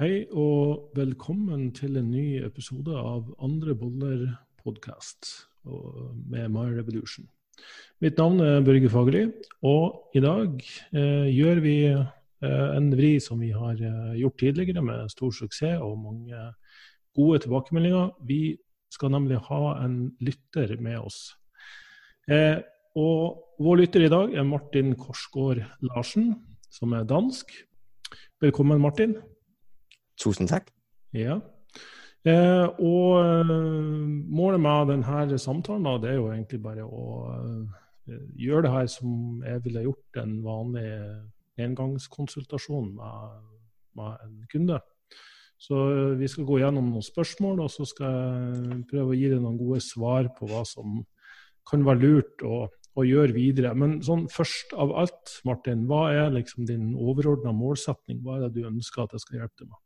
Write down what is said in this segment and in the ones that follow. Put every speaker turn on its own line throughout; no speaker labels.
Hei og velkommen til en ny episode av Andre boller-podkast med My Revolution. Mitt navn er Børge Fagerli, og i dag eh, gjør vi eh, en vri som vi har eh, gjort tidligere med stor suksess og mange gode tilbakemeldinger. Vi skal nemlig ha en lytter med oss. Eh, og vår lytter i dag er Martin Korsgaard Larsen, som er dansk. Velkommen, Martin.
Tusen takk.
Ja. Eh, og eh, målet med denne samtalen da, det er jo egentlig bare å eh, gjøre det her som jeg ville gjort en vanlig engangskonsultasjon med, med en kunde. Så eh, vi skal gå gjennom noen spørsmål, og så skal jeg prøve å gi deg noen gode svar på hva som kan være lurt å, å gjøre videre. Men sånn først av alt, Martin, hva er liksom din overordna målsetning? Hva er det du ønsker at jeg skal hjelpe deg med?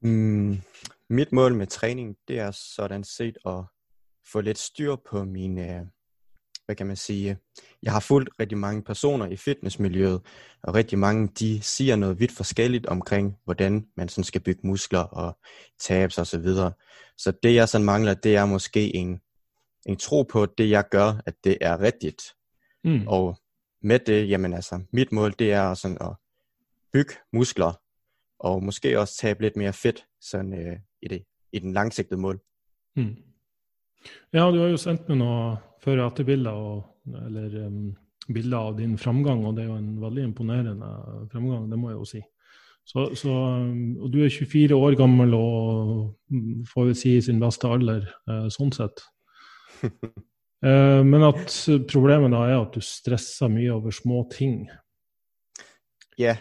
Mm, mit mål med træning, det er sådan set at få lidt styr på mine, hvad kan man sige, jeg har fulgt rigtig mange personer i fitnessmiljøet, og rigtig mange, de siger noget vidt forskelligt omkring, hvordan man sådan skal bygge muskler og tabes og så videre. Så det jeg sådan mangler, det er måske en, en tro på, det jeg gør, at det er rigtigt. Mm. Og med det, jamen altså, mit mål, det er sådan at bygge muskler, og måske også tabe litt mer fedt sådan, øh, i, det, i den langsigtede mål. Mm.
Ja, du har jo sendt meg noen før- og etterbilder, eller um, bilder av din framgang, og det er jo en veldig imponerende framgang, det må jeg jo si. Så, så, og du er 24 år gammel og mm, får vi si i sin beste alder, uh, sånn sett. uh, men at problemet da er at du stresser mye over små ting.
Ja,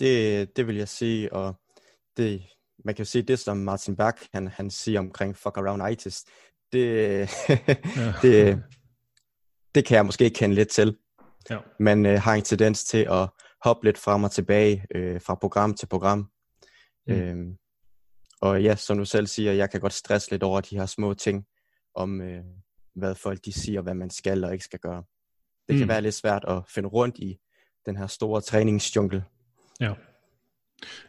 det, det vil jeg sige, og det, man kan jo sige, det som Martin Bach, han, han siger omkring fuck around itis, det, det, det kan jeg måske kende lidt til. Ja. Man øh, har en tendens til at hoppe lidt frem og tilbage øh, fra program til program. Mm. Øhm, og ja, som du selv siger, jeg kan godt stresse lidt over de her små ting, om øh, hvad folk de siger, hvad man skal og ikke skal gøre. Det kan mm. være lidt svært at finde rundt i den her store træningsjungle.
Ja.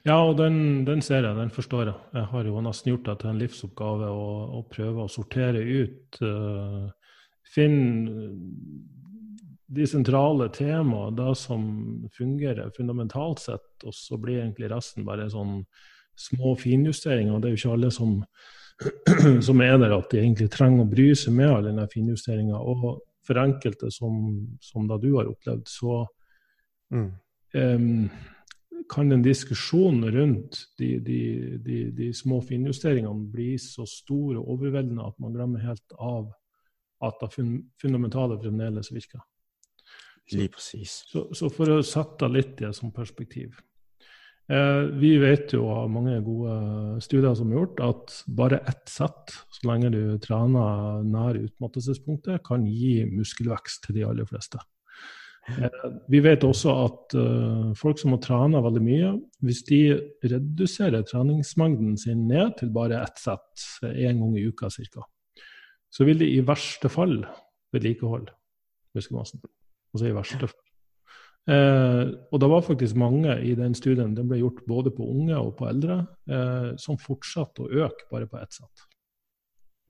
Ja, og den, den, ser jeg, den forstår jeg. Jeg har jo nesten gjort det til en livsoppgave å, å prøve å sortere ut uh, Finne de sentrale temaene, det som fungerer fundamentalt sett, og så blir egentlig resten bare sånn små finjusteringer. Det er jo ikke alle som, som er der at de egentlig trenger å bry seg med all denne finjusteringa. Og for enkelte, som, som da du har opplevd, så mm. um, kan en diskusjon rundt de, de, de, de små finjusteringene bli så stor og overveldende at man glemmer helt av at det fundamentale fremdeles virker.
Så,
så, så, for å sette litt det som perspektiv eh, Vi vet jo av mange gode studier som er gjort, at bare ett sett, så lenge du trener nær utmattelsespunktet, kan gi muskelvekst til de aller fleste. Eh, vi vet også at uh, folk som har trena veldig mye, hvis de reduserer treningsmengden sin ned til bare ett sett én gang i uka ca., så vil de i verste fall vedlikeholde muskelmassen. Altså i verste fall. Eh, og det var faktisk mange i den studien, den ble gjort både på unge og på eldre, eh, som fortsatte å øke bare på ett sett.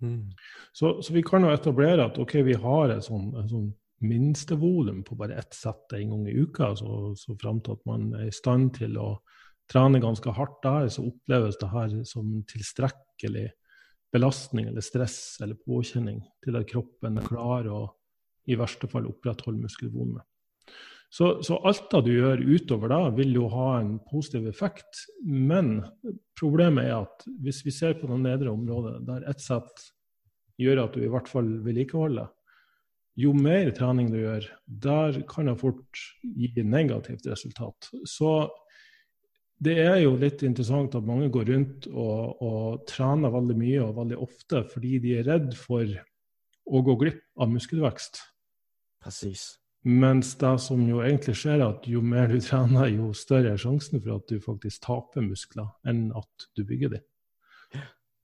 Mm. Så, så, vi kan jo etablere at ok, vi har et sånn, sånn minstevolum på bare ett sett en gang i uka, så, så fram til at man er i stand til å trene ganske hardt der, så oppleves det her som tilstrekkelig belastning eller stress eller påkjenning til at kroppen er klar å i verste fall opprettholde muskelvolumet. Så, så, alt det du gjør utover da, vil jo ha en positiv effekt. Men problemet er at hvis vi ser på det nedre området, der ett sett gjør at du i hvert fall vedlikeholder, jo mer trening du gjør, der kan det fort gi negativt resultat. Så det er jo litt interessant at mange går rundt og, og, trener veldig mye og veldig ofte fordi de er redd for å gå glipp av muskelvekst.
Precis.
Mens det som jo egentlig skjer, er at jo mer du trener, jo større er sjansen for at du faktisk taper muskler, enn at du bygger dem.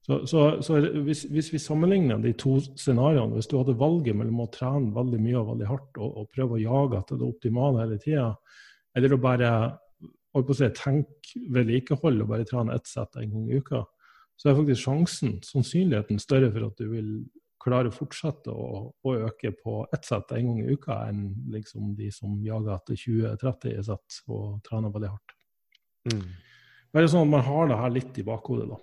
Så, så, så hvis, hvis, vi sammenligner de to scenarioene, hvis du hadde valget mellom å trene veldig mye og veldig hardt og, og prøve å jage etter det optimale hele tida, eller å bare holdt på å si, tenke vedlikehold og bare trene ett sett en gang i uka, så er faktisk sjansen, sannsynligheten, større for at du vil klare å fortsette å, å øke på ett sett en gang i uka, enn liksom de som jager etter 20-30 sett og trener veldig hardt. Mm. Bare sånn at man har det her litt i bakhodet, da.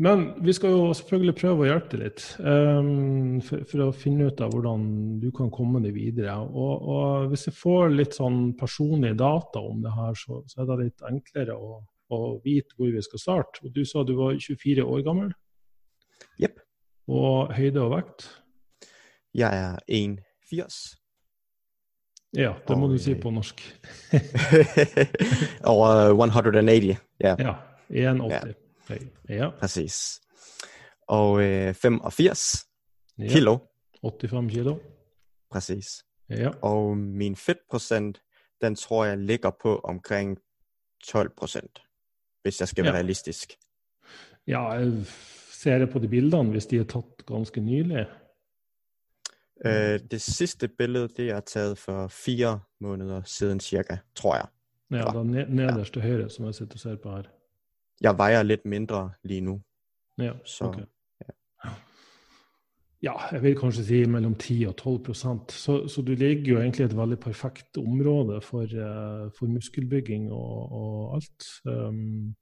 Men vi skal jo selvfølgelig prøve å hjelpe deg litt um, for, for, å finne ut av hvordan du kan komme deg videre. Og, og, hvis jeg får litt sånn personlige data om det her, så, så er det litt enklere å, å, vite hvor vi skal starte. Og du sa du var 24 år gammel.
Jepp.
Og høyde og vekt?
Jeg er 1,80.
Ja, det må og, du si på norsk.
og 180,
Yeah. Ja, 1,80. Ja.
Præcis. Og øh, 85 ja. kilo.
85 kilo.
Præcis.
Ja.
Og min fedtprocent, den tror jeg ligger på omkring 12 procent, hvis jeg skal være ja. realistisk.
Ja, jeg ser det på de bildene, hvis de er tatt ganske nylig.
Uh, det sidste billede, det er taget for fire måneder siden cirka, tror jeg.
Ja, det er nederste ja. høyre, som jeg sitter og ser på her
jeg vejer litt mindre lige nu.
Ja, så, okay. ja. ja, jeg vil kanskje si mellom 10 og 12 så, så du ligger jo egentlig i et veldig perfekt område for, uh, for muskelbygging og, og alt. Um,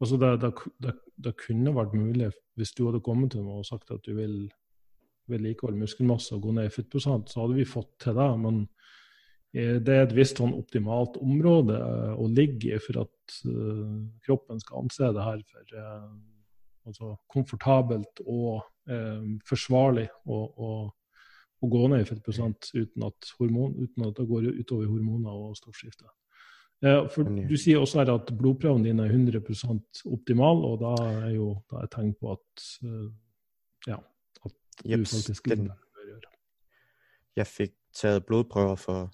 altså det, det, det, det, kunne vært mulig hvis du hadde kommet til meg og sagt at du vil vedlikeholde muskelmasse og gå ned i fettprosent, så hadde vi fått til det. men Eh, det er et visst sånn optimalt område eh, å ligge i for at uh, kroppen skal anse det her for altså komfortabelt og forsvarlig å, å, å, gå ned i fettprosent uten at, hormon, uten at det går utover hormoner og stoffskifte. for Du sier også her at blodprøven din er 100% optimal, og da er jo da er tegn på at ja, at
du yep, faktisk den, Jeg fikk taget blodprøver for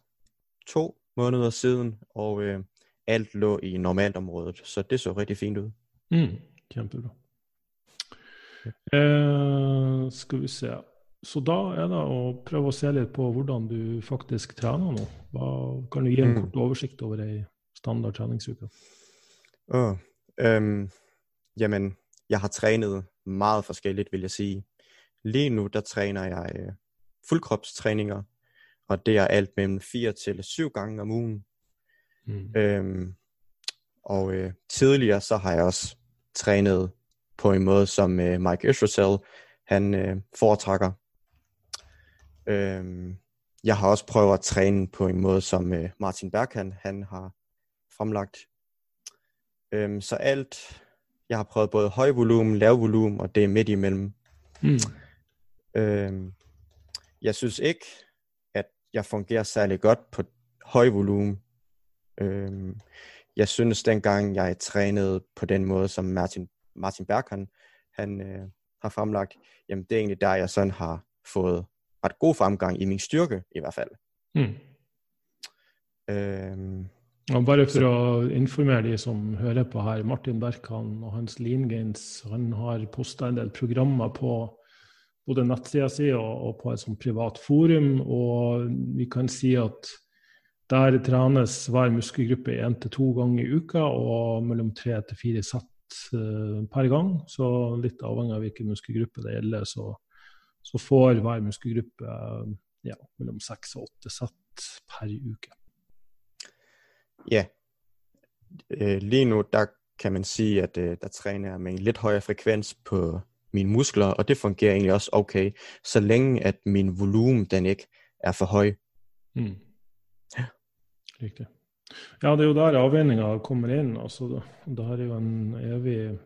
to måneder siden, og øh, alt lå i normalområdet, så det så rigtig fint ud.
Mm, kjempebra. Eh, skal vi se. Så da er det å prøve å se litt på hvordan du faktisk trener nå. Hva, kan du gi en mm. kort oversikt over ei standard treningsuke?
Oh, øhm, jamen, jeg har trenet meget forskelligt, vil jeg sige. Lige nu, der træner jeg øh, fuldkropstræninger, og det er alt mellem 4 til 7 gange om ugen. Mm. Øhm, og øh, tidligere så har jeg også trænet på en måde, som øh, Mike Israel, han øh, foretrækker. Øhm, jeg har også prøvet at træne på en måde, som øh, Martin Berghan, han har fremlagt. Øhm, så alt, jeg har prøvet både høj volumen, lav volumen, og det er midt imellem. Mm. Øhm, jeg synes ikke, jeg fungerer særlig godt på høj volumen. Øhm, jeg synes dengang jeg trænede på den måde, som Martin, Martin Berg han øh, har fremlagt, jamen det er egentlig der, jeg sådan har fået ret god fremgang i min styrke i hvert fald. Mm.
Øhm, og bare for å informere de som hører på her, Martin Berkan og hans Lean Gains, han har posta en del programmer på både nettsida si og, og, på et sånt privat forum. Og vi kan si at der trenes hver muskelgruppe én til to ganger i uka og mellom tre til fire sett uh, per gang. Så litt avhengig av hvilken muskelgruppe det gjelder, så, så får hver muskelgruppe uh, ja, mellom seks og åtte sett per uke.
Ja. Uh, lige nå der kan man si at der trener jeg med en litt høyere frekvens på mine muskler, og det fungerer egentlig også okay, så længe at min volumen den ikke er for høj. Mm.
Ja. Riktig. Ja, det er jo der avveininga kommer inn. altså Det her er jo en evig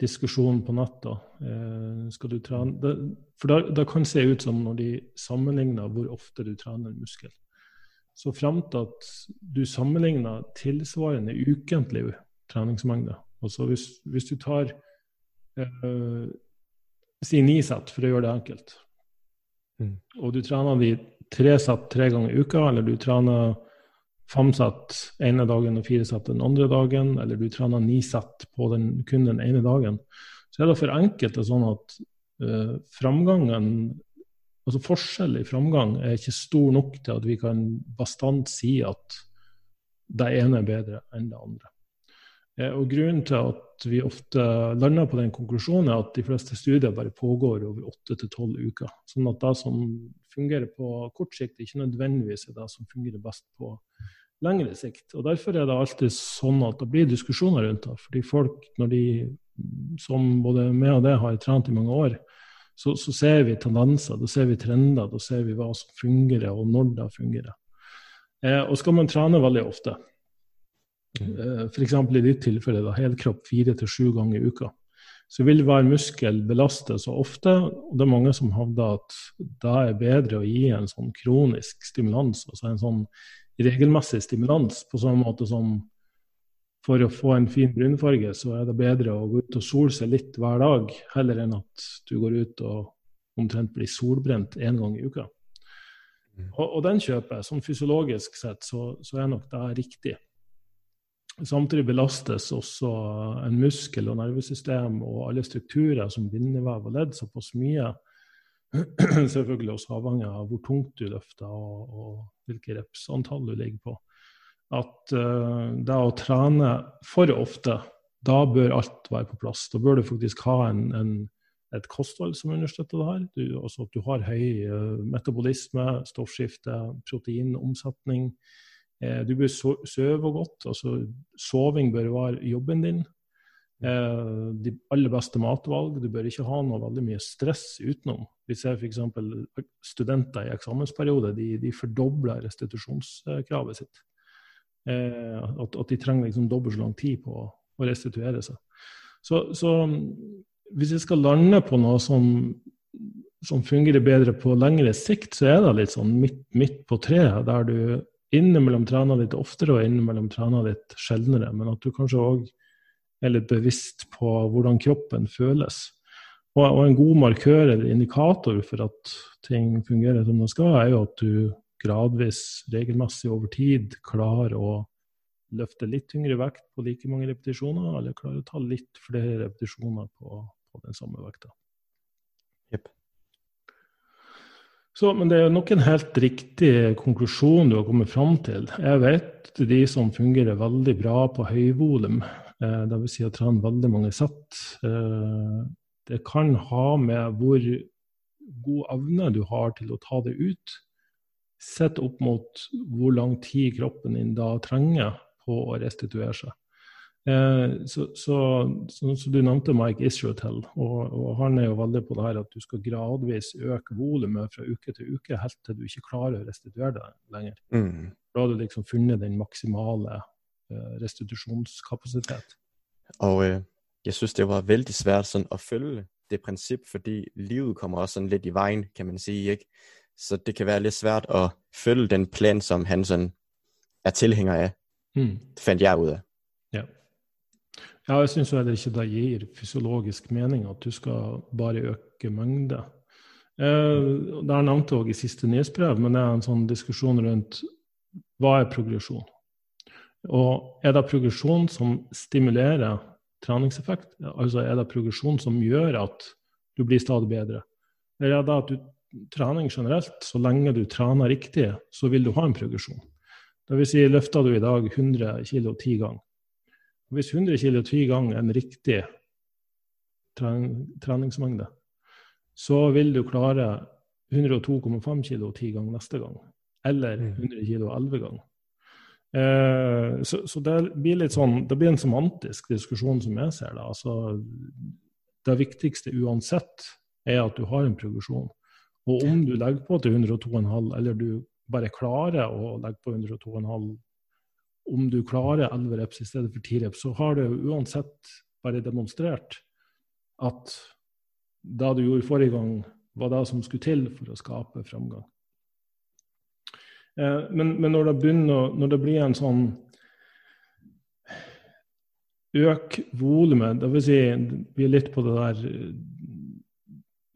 diskusjon på nett. Eh, skal du trene det, For det, det kan se ut som når de sammenligner hvor ofte du trener en muskel. Så frem til at du sammenligner tilsvarende ukentlig treningsmengde Altså hvis, hvis du tar uh, si ni sett, for å gjøre det enkelt. Mm. Og du trener de tre sett tre ganger i uka, eller du trener fem sett ene dagen og fire sett den andre dagen, eller du trener ni sett på den, kun den ene dagen, så er det for enkelte sånn at uh, framgangen Altså forskjell i framgang er ikke stor nok til at vi kan bastant si at det ene er bedre enn det andre. Eh, og Grunnen til at vi ofte lander på den konklusjonen, at de fleste studier bare pågår over åtte til tolv uker. Sånn at det som fungerer på kort sikt, ikke nødvendigvis er det som fungerer best på lengre sikt. Og Derfor er det alltid sånn at det blir diskusjoner rundt det. Fordi folk, når de, som både meg og det har trent i mange år, så, så, ser vi tendenser, da ser vi trender, da ser vi hva som fungerer, og når det fungerer. Eh, og skal man trene veldig ofte, f.eks. i ditt tilfelle da, helkropp fire til sju ganger i uka, så vil hver muskel belastes så ofte. og Det er mange som hevder at da er bedre å gi en sånn kronisk stimulans, altså en sånn regelmessig stimulans, på samme måte som for å få en fin brunfarge, så er det bedre å gå ut og sole seg litt hver dag, heller enn at du går ut og omtrent blir solbrent én gang i uka. Mm. Og, og, den kjøper jeg. Sånn fysiologisk sett så, så er nok det riktig. Samtidig belastes også en muskel og nervesystem og alle strukturer som bindevev og ledd såpass mye. Selvfølgelig også avhengig av hvor tungt du løfter og, og hvilke repsantall du ligger på at uh, det å trene for ofte, da bør alt være på plass. Da bør du faktisk ha en, en, et kosthold som understøtter det her. Du, altså at du har høy uh, metabolisme, stoffskifte, proteinomsetning. Uh, du bør so sove godt. altså Soving bør være jobben din. de aller beste matvalg. Du bør ikke ha noe veldig mye stress utenom. Vi ser f.eks. studenter i eksamensperiode de, de fordobler restitusjonskravet sitt. Eh, at, at, de trenger liksom dobbelt så lang tid på å restituere seg. Så, så hvis jeg skal lande på noe som, som, fungerer bedre på lengre sikt, så er det litt sånn midt, midt på treet, der du innimellom trener litt oftere og innimellom trener litt sjeldnere. Men at du kanskje òg er litt bevisst på hvordan kroppen føles. Og, og en god markør eller indikator for at ting fungerer som det skal, er jo at du gradvis, regelmessig over tid klarer å løfte litt tyngre vekt på like mange repetisjoner, eller klarer å ta litt flere repetisjoner på, på den samme vekta.
Yep.
Så, men det er nok en helt riktig konklusjon du har kommet fram til. Jeg vet de som fungerer veldig bra på høyvolum, eh, dvs. Si å trene veldig mange sett. Eh, det kan ha med hvor god evne du har til å ta det ut, Sett opp mot hvor lang tid kroppen din da trenger på å restituere seg. Eh, så, så, så, så, Du nevnte Mike Israel, og, og, han er jo veldig på det her at du skal gradvis øke volumet fra uke til uke helt til du ikke klarer å restituere deg lenger. Mm. Da har du liksom funnet den maksimale eh, restitusjonskapasitet.
Og eh, jeg syns det var veldig svært sånn, å følge det prinsipp, fordi livet kommer også sånn litt i veien, kan man si. ikke? Så det kan være litt svært å følge den plan som han sånn er tilhenger av. Mm. Det fant jeg ut av.
Ja. jeg syns heller ikke det gir fysiologisk mening at du skal bare øke mengde. Eh, det har jeg nevnt òg i siste nyhetsbrev, men det er en sånn diskusjon rundt hva er progresjon? Og er det progresjon som stimulerer treningseffekt? Altså er det progresjon som gjør at du blir stadig bedre? Eller er det at du trening generelt, så lenge du trener riktig, så vil du ha en progresjon. Dvs. Si, løfter du i dag 100 kg ti ganger. Hvis 100 kg ti ganger er en riktig treningsmengde, så vil du klare 102,5 kg ti ganger neste gang. Eller 100 mm. kg elleve ganger. Eh, så, så, det blir litt sånn, det blir en semantisk diskusjon som jeg ser det. Altså, det viktigste uansett er at du har en progresjon. Og om du legger på til 102,5, eller du bare klarer å legge på 102,5, om du klarer 11 reps i stedet for 10 reps, så har det uansett bare demonstrert at det du gjorde forrige gang, var det som skulle til for å skape framgang. Eh, men, men når, det begynner, når det blir en sånn Øk volumet, dvs. Si, vi er litt på det der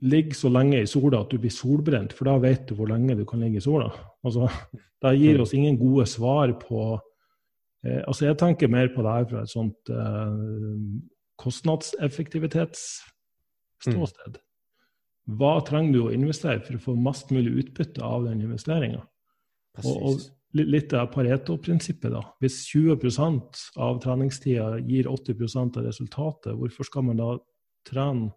ligge så lenge i sola at du blir solbrent, for da vet du hvor lenge du kan ligge i sola. Altså, det gir oss ingen gode svar på altså Jeg tenker mer på det her fra et sånt eh, kostnadseffektivitetsståsted. Mm. Hva trenger du å investere for å få mest mulig utbytte av den investeringa? Og, og, litt av Pareto-prinsippet. da. Hvis 20% av treningstida gir 80% av resultatet, hvorfor skal man da trene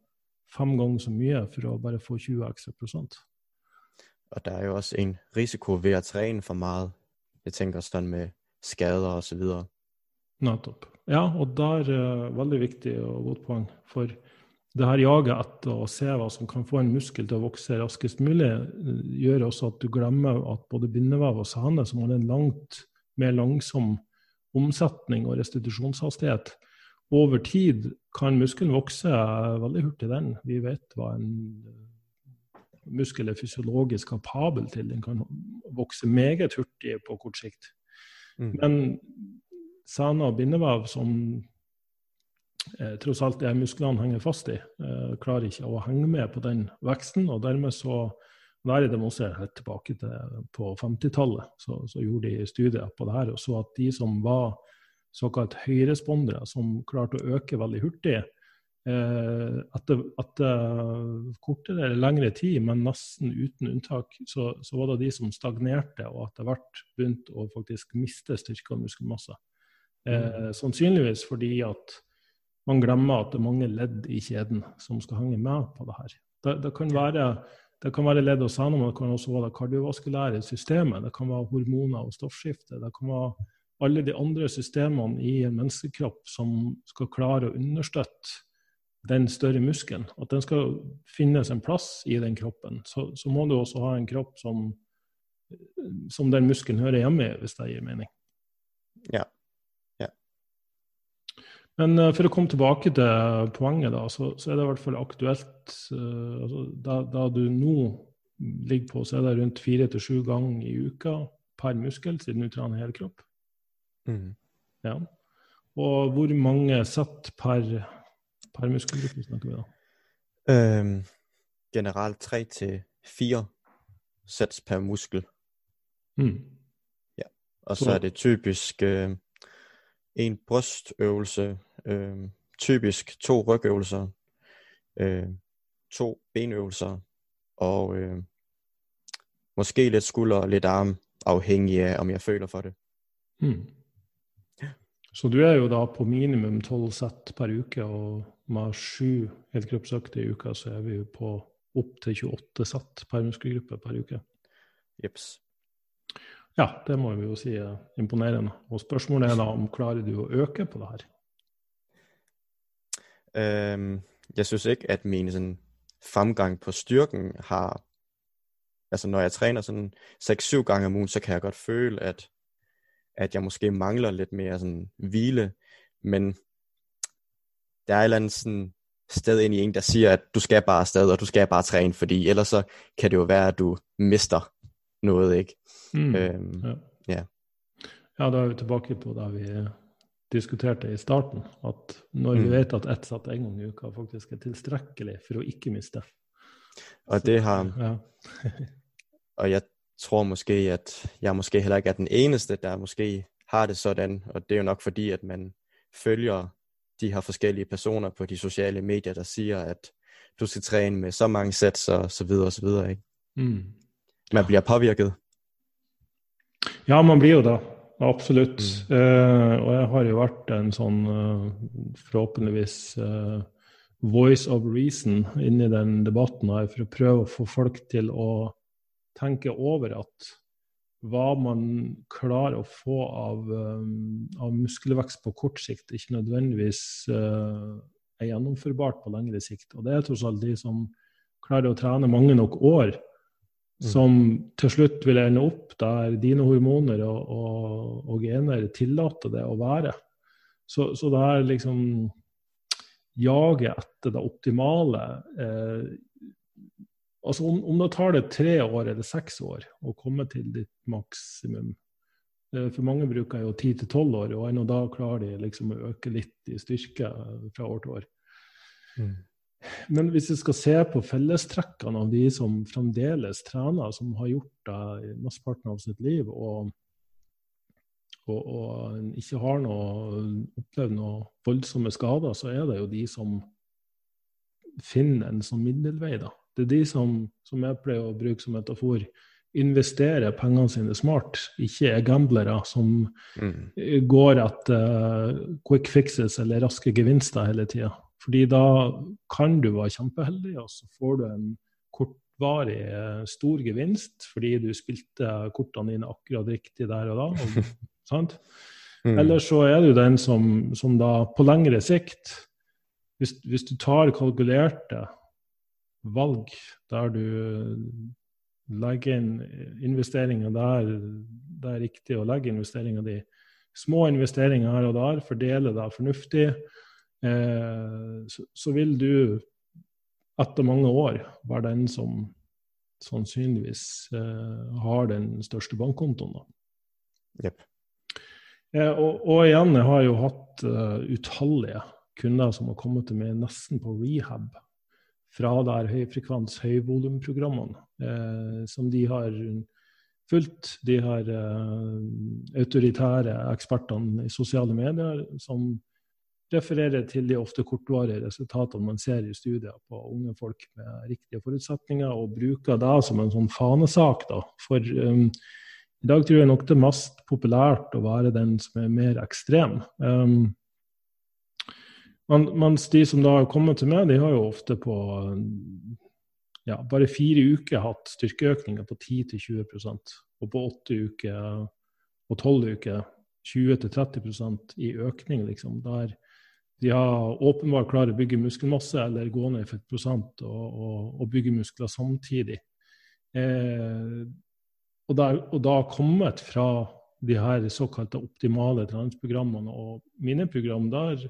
fem ganger så mye for å bare få 20 ekstra prosent?
Og det er jo også en risiko ved å trene for mye. Jeg tenker sånn med skader osv.
Nettopp. Ja, og der er uh, veldig viktig og godt poeng. For det her jaget etter å se hva som kan få en muskel til å vokse raskest mulig, gjør også at du glemmer at både bindevev og sene, som har en langt mer langsom omsetning og restitusjonshastighet, over tid kan muskelen vokse veldig hurtig, den. Vi vet hva en muskel er fysiologisk kapabel til. Den kan vokse meget hurtig på kort sikt. Mm. Men sena og bindevev, som eh, tross alt de musklene henger fast i, eh, klarer ikke å henge med på den veksten. og dermed så det er demonstrert helt tilbake til på 50-tallet. Så, så, gjorde de studier på det her og så at de som var såkalt høyrespondere, som klarte å øke veldig hurtig eh, etter, det kortere eller lengre tid, men nesten uten unntak, så, så, var det de som stagnerte og etter hvert begynte å faktisk miste styrke og muskelmasse. Eh, mm. sannsynligvis fordi at man glemmer at det er mange ledd i kjeden som skal henge med på det her. Det, det kan være det kan være ledd og sener, men det kan også være det kardiovaskulære systemet. Det kan være hormoner og stoffskifte. Det kan være alle de andre systemene i en menneskekropp som skal klare å understøtte den større muskelen. At den skal finnes en plass i den kroppen. Så, så må du også ha en kropp som, som den muskelen hører hjemme i, hvis det gir mening.
Ja,
men uh, for å komme tilbake til poenget, da, så, så er det i hvert fall aktuelt uh, altså, da, da, du nå ligger på, så er det rundt fire til sju ganger i uka per muskel, siden du trener hele kropp. Mm. Ja. Og hvor mange sett per, per muskelgruppe snakker vi da?
Um, generelt tre til fire sats per muskel. Mm. Ja. Og så, så er det typisk øh, en brystøvelse, øh, typisk to rygøvelser, øh, to benøvelser og øh, måske lidt skulder og lidt arm, afhængig af om jeg føler for det. Hmm.
Så du er jo da på minimum 12 sett per uke, og med sju helkroppsøkter i uka, så er vi jo på opp til 28 sett per muskelgruppe per uke.
Jeps.
Ja, det må vi jo si er imponerende. Og spørsmålet er da om klarer du å øke på det her?
Um, jeg synes ikke, at min sånn, fremgang på styrken har Altså når jeg trener sånn 6-7 ganger om ugen, så kan jeg godt føle, at, at jeg måske mangler lidt mere sådan hvile, men der er et eller andet sådan sted ind i en, der siger, at du skal bare afsted, og du skal bare træne, fordi ellers så kan det jo være, at du mister noget, ikke? Mm. øhm,
ja. ja. ja, da er vi tilbake på da vi diskuterte i starten, at når mm. vi vet at ett sett en gang i uka faktisk er tilstrekkelig for å ikke miste
Og det har ja. Og jeg tror måske, at jeg måske heller ikke er den eneste, der måske har det sådan, og det er jo nok fordi, at man følger de her forskellige personer på de sociale medier, der siger, at du skal træne med så mange satser og så videre, og så videre, ikke? Mm. Man blir påvirket.
Ja, man blir jo det. Absolutt. Mm. Uh, og jeg har jo vært en sånn uh, forhåpentligvis uh, voice of reason inni den debatten her for å prøve å få folk til å tenke over at hva man klarer å få av, um, av muskelvekst på kort sikt, ikke nødvendigvis er gjennomførbart på lengre sikt. Og det er tross alt de som klarer å trene mange nok år, Mm. som til slutt vil ende opp der dine hormoner og, og, og gener tillater det å være. Så, så det her liksom jaget etter det optimale eh, altså om, om, det tar det tre år eller seks år å komme til ditt maksimum eh, For mange bruker jo ti til tolv år, og ennå da klarer de liksom å øke litt i styrke fra år til år. Mm. Men hvis vi skal se på fellestrekkene av de som fremdeles trener, som har gjort det i mesteparten av sitt liv, og, og, og ikke har noe, opplevd noen voldsomme skader, så er det jo de som finner en sånn middelvei. da. Det er de som, som jeg pleier å bruke som metafor, investerer pengene sine smart, ikke er gamblere som mm. går etter quick fixes eller raske gevinster hele tida. Fordi da kan du være kjempeheldig, og så får du en kortvarig stor gevinst fordi du spilte kortene dine akkurat riktig der og da. Og, sant? Mm. Eller så er du den som, som da på lengre sikt hvis, hvis, du tar kalkulerte valg der du legger inn investeringer der det er riktig å legge investeringer di. Små investeringer her og der, fordele det fornuftig. Eh, så, så, vil du etter mange år være den som sannsynligvis eh, har den største bankkontoen.
Yep.
Eh, og, og, igjen, jeg har jo hatt uh, utallige kunder som har kommet til meg nesten på rehab fra der høyfrekvens høyvolumprogrammene eh, som de har fulgt. De har eh, autoritære ekspertene i sosiale medier som refererer til de ofte kortvarige resultatene man ser i studier på unge folk med riktige forutsetninger, og bruker det som en sånn fanesak. Da. For um, i dag tror jeg nok det er mest populært å være den som er mer ekstrem. Um, mens de som da har kommet til meg, de har jo ofte på ja, bare fire uker hatt styrkeøkninger på 10-20% og på åtte uker og tolv uker 20-30% i økning, liksom. Der de har åpenbart klart å bygge muskelmasse eller gå ned for et prosent og, og, og bygge muskler samtidig. Eh, og, der, og da kommet fra de her såkalte optimale treningsprogrammene. Og mine program der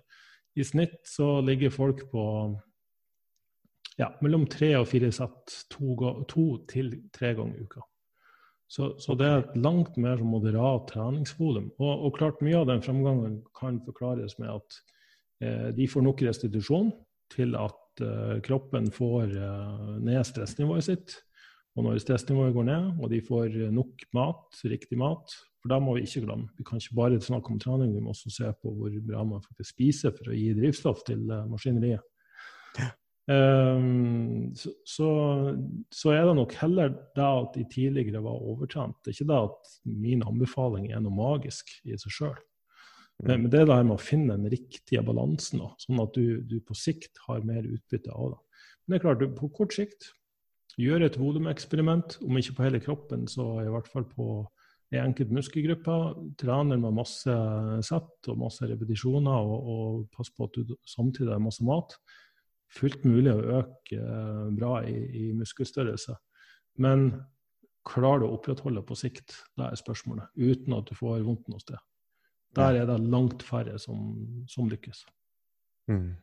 i snitt så ligger folk på ja, mellom tre og fire sett to, to til tre ganger i uka. Så, så, det er et langt mer moderat treningsvolum. Og, og, klart mye av den fremgangen kan forklares med at eh, de får nok restitusjon til at eh, kroppen får eh, ned stressnivået sitt. Og når stressnivået går ned, og de får nok mat, riktig mat, for da må vi ikke glemme. Vi kan ikke bare snakke om trening, vi må også se på hvor bra man faktisk spiser for å gi drivstoff til uh, maskineriet. Ja. Um, så, så, så, er det nok heller det at de tidligere var overtrent. Det er ikke det at min anbefaling er noe magisk i seg sjøl. Mm. Men, det er det her med å finne den riktige balansen, sånn at du, du, på sikt har mer utbytte av det. Men det er klart, på kort sikt gjør et volumeksperiment, om ikke på hele kroppen, så i hvert fall på i enkelte muskelgrupper. Trener med masse sett og masse repetisjoner, og, og pass på at du samtidig har masse mat. Fullt mulig å øke eh, bra i, i, muskelstørrelse. Men klarer du å opprettholde på sikt? Det er spørsmålet. Uten at du får vondt noe sted. Der er det langt færre som, som lykkes. Mm.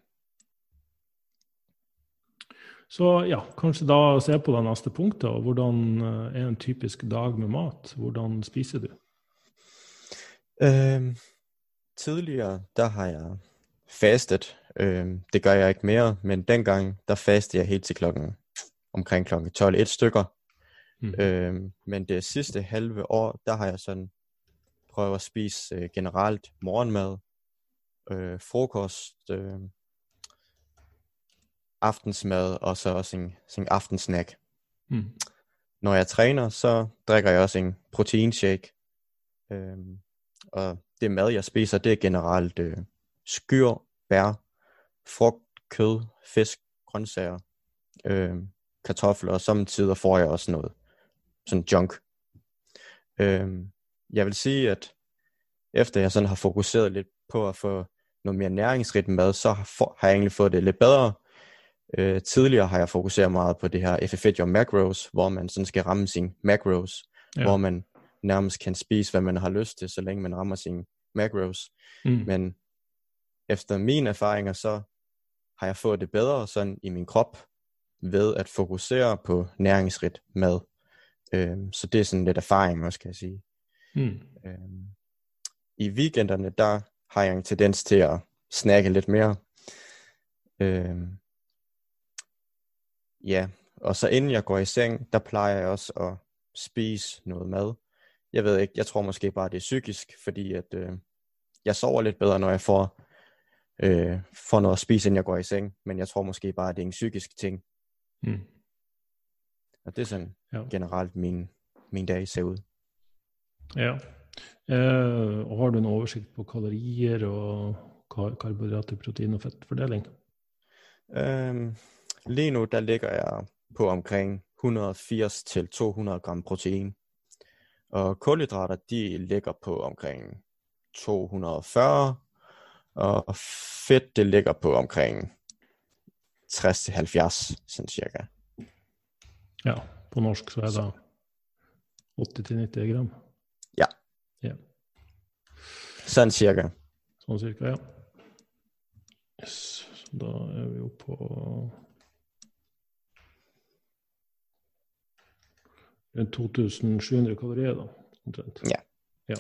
Så ja, kanskje da se på det neste punktet. og Hvordan eh, er en typisk dag med mat? Hvordan spiser du?
Øhm, tidligere der har jeg fastet. Øhm, det gør jeg ikke mere, men dengang der fastede jeg helt til klokken omkring klokken 12-1 stykker. Mm. Øhm, men det sidste halve år, der har jeg sådan prøvet at spise øh, generelt morgenmad, øh, frokost, øh, aftensmad og så også en, en aftensnack. Mm. Når jeg træner, så drikker jeg også en proteinshake. Øhm, og det mad, jeg spiser, det er generelt øh, skyr, bær, frugt, kød, fisk, grøntsager, øh, kartofler, og samtidig får jeg også noget sådan junk. Øh, jeg vil sige, at efter jeg sådan har fokuseret lidt på at få noget mere næringsrigt mad, så har, har jeg egentlig fået det lidt bedre, Øh, tidligere har jeg fokuseret meget på det her FF1 Your Macros, hvor man sådan skal ramme sine macros, ja. hvor man nærmest kan spise, hvad man har lyst til, så længe man rammer sine macros. Mm. Men efter mine erfaringer, så har jeg fået det bedre sådan i min krop, ved at fokusere på næringsrigt mad. Øhm, så det er sådan lidt erfaring også, kan jeg sige. Mm. Øhm, I weekenderne, der har jeg en tendens til at snakke lidt mere. Øhm, Ja, og så inden jeg går i seng, der plejer jeg også at spise noget mad. Jeg ved ikke, jeg tror måske bare, det er psykisk, fordi at øh, jeg sover lidt bedre, når jeg får, øh, får noget at spise, inden jeg går i seng. Men jeg tror måske bare, at det er en psykisk ting. Mm. Og det er sådan ja. generelt min min dag ser ut.
Ja. Eh, og har du en oversikt på kalorier og kar karbohydrater, protein og fettfordeling?
Um, lige nu der ligger jeg på omkring 180 til 200 gram protein. Og kulhydrater de ligger på omkring 240, og fedt det ligger på omkring 60-70 sådan cirka.
Ja, på norsk så er det 80-90 gram.
Ja.
Ja.
Sådan cirka.
Sånn cirka, ja. Yes. Så da er vi jo på rundt 2700 kalorier, da, omtrent.
Ja.
ja.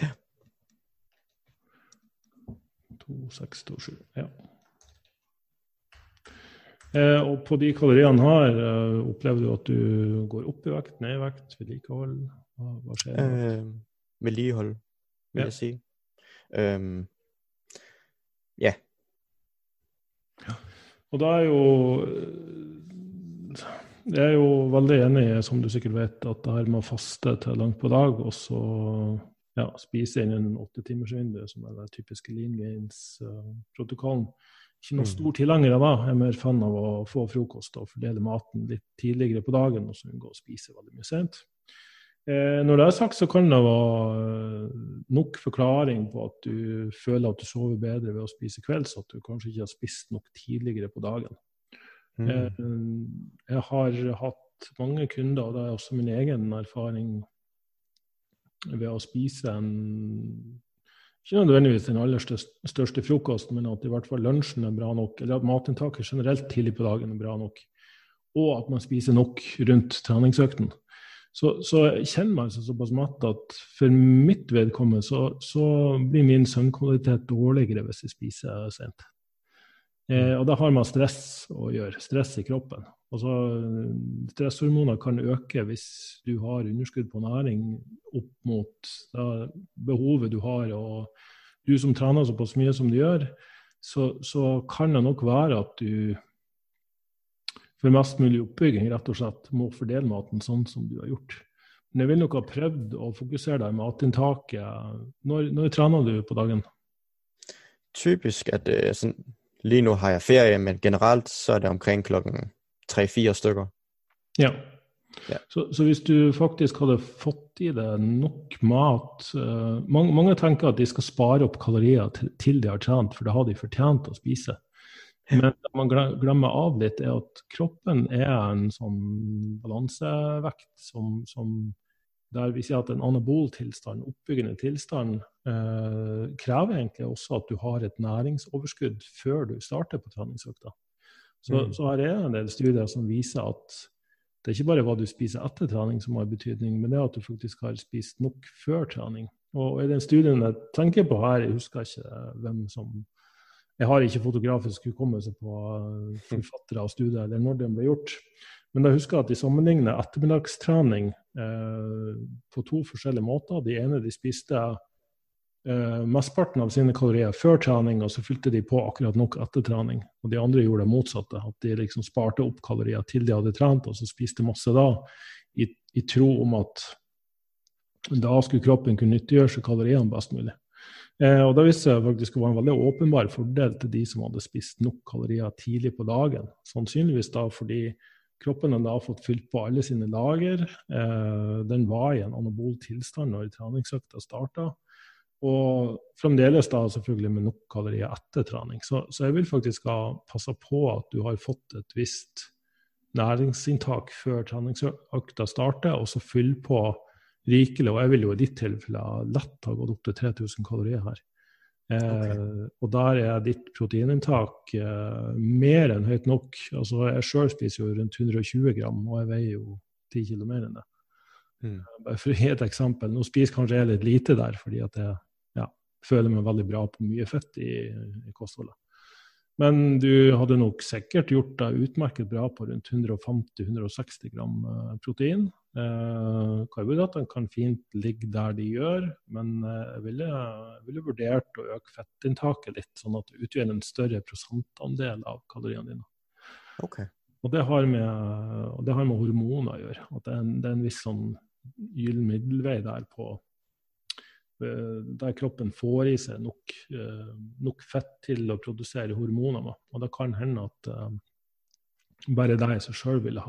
2627, ja. Eh, og på de kaloriene her, eh, opplever du at du går opp i vekt, ned i vekt, vedlikehold? Hva, skjer?
Eh, vedlikehold, vil
Ja.
jeg sige. Øhm, ja,
Og da er jo Jeg er jo veldig enig, i, som du sikkert vet, at det her med å faste til langt på dag, og så ja, spise innen åtte timers vindu, som er den typiske lean gains-protokollen. Ikke noen
Mm.
stor tilhenger av det. Jeg er mer fan av å få frokost og fordele maten litt tidligere på dagen, og så unngå å spise veldig mye sent. Eh, når det er sagt, så kan det være nok forklaring på at du føler at du sover bedre ved å spise kvelds, at du kanskje ikke har spist nok tidligere på dagen.
Mm.
Eh, Jeg har hatt mange kunder, og det er også min egen erfaring ved å spise en ikke nødvendigvis den aller største, frokosten, men at i hvert fall lunsjen er bra nok, eller at matinntaket generelt tidlig på dagen er bra nok, og at man spiser nok rundt treningsøkten. Så, så kjenner meg seg såpass matt at for mitt vedkommende så, så blir min søvnkvalitet dårligere hvis jeg spiser sent. Eh, og det har med stress å gjøre, stress i kroppen. Altså, stresshormoner kan øke hvis du har underskudd på næring opp mot da, behovet du har. Og du som trener såpass mye som du gjør, så, så kan det nok være at du for mest mulig oppbygging rett og slett må fordele maten sånn som du har gjort. Men jeg vil nok ha prøvd å fokusere deg i matinntaket. Når, når trener du på dagen?
Typisk at det sådan, lige nu har jeg ferie, men generelt så er det omkring klokken 3-4 stykker.
Ja.
Ja.
Så, så hvis du faktisk hadde fått i deg nok mat uh, mange, mange tenker at de skal spare opp kalorier til, til de har trent, for det har de fortjent å spise. Men det man glemmer av litt, er at kroppen er en sånn balansevekt som, som der vi sier at en anabol tilstand, oppbyggende tilstand, eh, krever egentlig også at du har et næringsoverskudd før du starter på treningsøkta. Så,
Mm.
så her er en del studier som viser at det er ikke bare hva du spiser etter trening som har betydning, men det er at du faktisk har spist nok før trening. Og i den studien jeg tenker på her, jeg husker ikke hvem som Jeg har ikke fotografisk hukommelse på eh, forfattere av studier eller når den ble gjort. Men jeg husker at de sammenligner ettermiddagstrening eh, på to forskjellige måter. De ene de spiste eh, mesteparten av sine kalorier før trening, og så fylte de på akkurat nok etter trening. Og de andre gjorde det motsatte. At de liksom sparte opp kalorier til de hadde trent, og så spiste masse da, i, i tro om at da skulle kroppen kunne nyttiggjøre seg kaloriene best mulig. Eh, og da viste det faktisk å være en veldig åpenbar fordel til de som hadde spist nok kalorier tidlig på dagen. Sannsynligvis da fordi kroppen hadde da fått fylt på alle sine lager. Eh, den var i en anabol tilstand når treningsøkta starta. Og fremdeles da selvfølgelig med nok kalorier etter trening. Så, så jeg vil faktisk ha passa på at du har fått et visst næringsinntak før treningsøkta starter, og så fyll på rikelig. Og jeg vil jo i ditt tilfelle lett ha gått opp til 3000 kalorier her. Eh, Og der er ditt proteininntak eh, mer enn høyt nok. Altså Jeg sjøl spiser jo rundt 120 gram, og jeg veier jo 10 kilo mer enn det.
Mm.
Bare for å gi et eksempel. Nå spiser kanskje jeg litt lite der, fordi at jeg ja, føler meg veldig bra på mye fett i, i kostholdet. Men du hadde nok sikkert gjort deg utmerket bra på rundt 150-160 gram eh, protein. Eh, Karbohydratene kan fint ligge der de gjør, men eh, jeg ville, jeg ville vurdert å øke fettinntaket litt, sånn at det utgjør en større prosentandel av kaloriene dine.
Okay.
Og det har med, og det har med hormoner å gjøre. At det er en, det er en viss sånn gyllen middelvei der på der kroppen får i seg nok, nok, fett til å produsere hormoner. Og det kan hende at bare det i seg sjøl ville,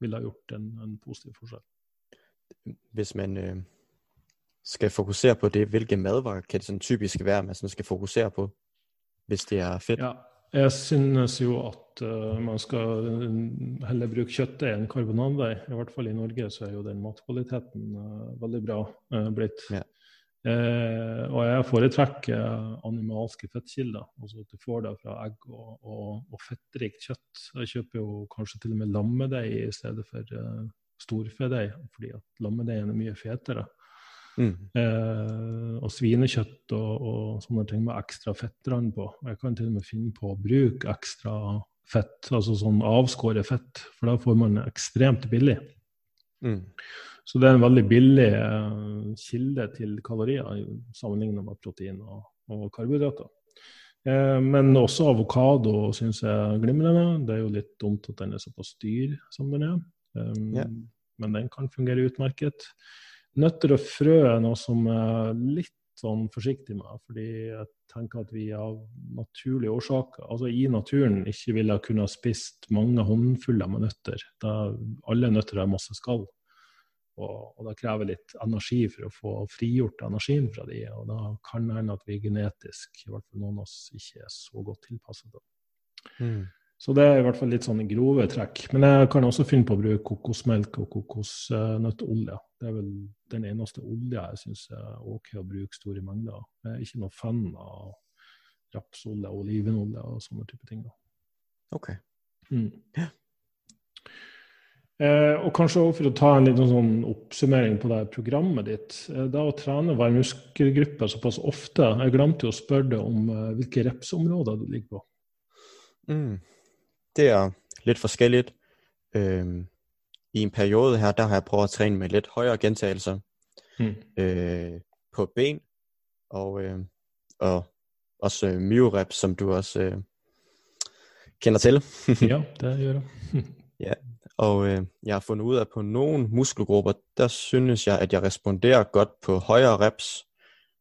ville, ha gjort en, en positiv forskjell.
Hvis man øh, skal fokusere på det, hvilke matvarer kan det sånn typisk være, man skal fokusere på, hvis det er fedt?
Ja, jeg synes jo at uh, man skal heller bruke kjøttet enn karbonadevei. I hvert fall i Norge så er jo den matkvaliteten uh, veldig bra uh, blitt. Ja. Eh, og jeg foretrekker animalske fettkilder. Altså at du får det fra egg og, og, og, fettrikt kjøtt. Jeg kjøper jo kanskje til og med lammedeig i stedet for uh, storfedeig, fordi at lammedeigen er mye fetere. Mm. Eh, og svinekjøtt og, og, sånne ting med ekstra fettrand på. Jeg kan til og med finne på å bruke ekstra fett, altså sånn avskåret fett, for da får man ekstremt billig. Mm. Så det er en veldig billig eh, kilde til kalorier sammenlignet med protein og, og karbohydrater. Eh, men også avokado syns jeg er glimrende. Det er jo litt dumt at den er såpass dyr som den er. Um, yeah. Men den kan fungere utmerket. Nøtter og frø er noe som er litt sånn forsiktig med, fordi jeg tenker at vi av naturlige årsaker, altså i naturen, ikke ville kunne spist mange håndfuller med nøtter. Alle nøtter har masse skall. Og, og det krever litt energi for å få frigjort energien fra de, og da kan det hende at vi genetisk, i hvert fall noen av oss, ikke er så godt tilpasset. Mm. Så det er i hvert fall litt sånn grove trekk. Men jeg kan også finne på å bruke kokosmelk og kokosnøttolje. Det er vel den eneste olja jeg syns er OK å bruke store mengder. Jeg er ikke noe fan av rapsolje, olivenolje og sånne type ting. da.
Ok. Mm. Ja.
Eh, og kanskje også for å ta en liten sånn oppsummering på det programmet ditt. Eh, da å trene hver muskelgruppe såpass ofte Jeg glemte jo å spørre deg om eh, hvilke repsområder du ligger på.
Mm. Det er litt forskjellig. Uh, I en periode her der har jeg prøvd å trene med litt høyere gjentagelser mm. uh, på ben. Og, uh, og også myoreps, som du også kjenner til.
ja, det gjør jeg.
ja. Og øh, jeg har fundet ud af, at på nogle muskelgrupper, der synes jeg, at jeg responderer godt på højere reps.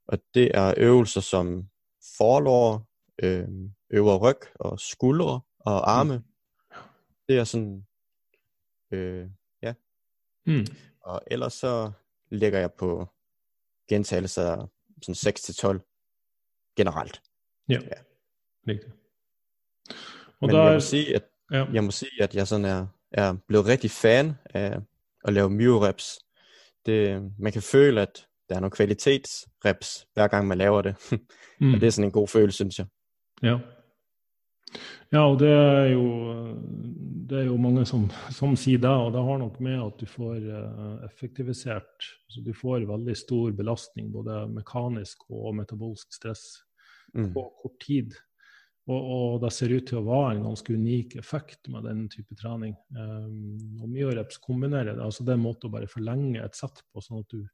Og det er øvelser som forlår, øh, øvre ryg og skuldre og arme. Mm. Det er sådan, øh, ja. Mm. Og ellers så lægger jeg på gentagelser sådan 6-12 generelt.
Ja, ja. rigtigt.
Og Men der jeg, må sige, at, ja. jeg må sige, at jeg sådan er er blevet rigtig fan af at lave myo-reps. Det, man kan føle, at der er nogle kvalitetsreps, hver gang man laver det. mm. og det er sådan en god følelse, synes jeg.
Ja. Ja, og det er jo, det er jo mange som, som sier det, og det har nok med at du får uh, effektivisert altså Du får veldig stor belastning, både mekanisk og metabolsk stress, mm. på kort tid. Og, og, det ser ut til å være en ganske unik effekt med den type trening. Um, og Myoreps kombinerer det. altså Det er en måte å bare forlenge et sett på, sånn at du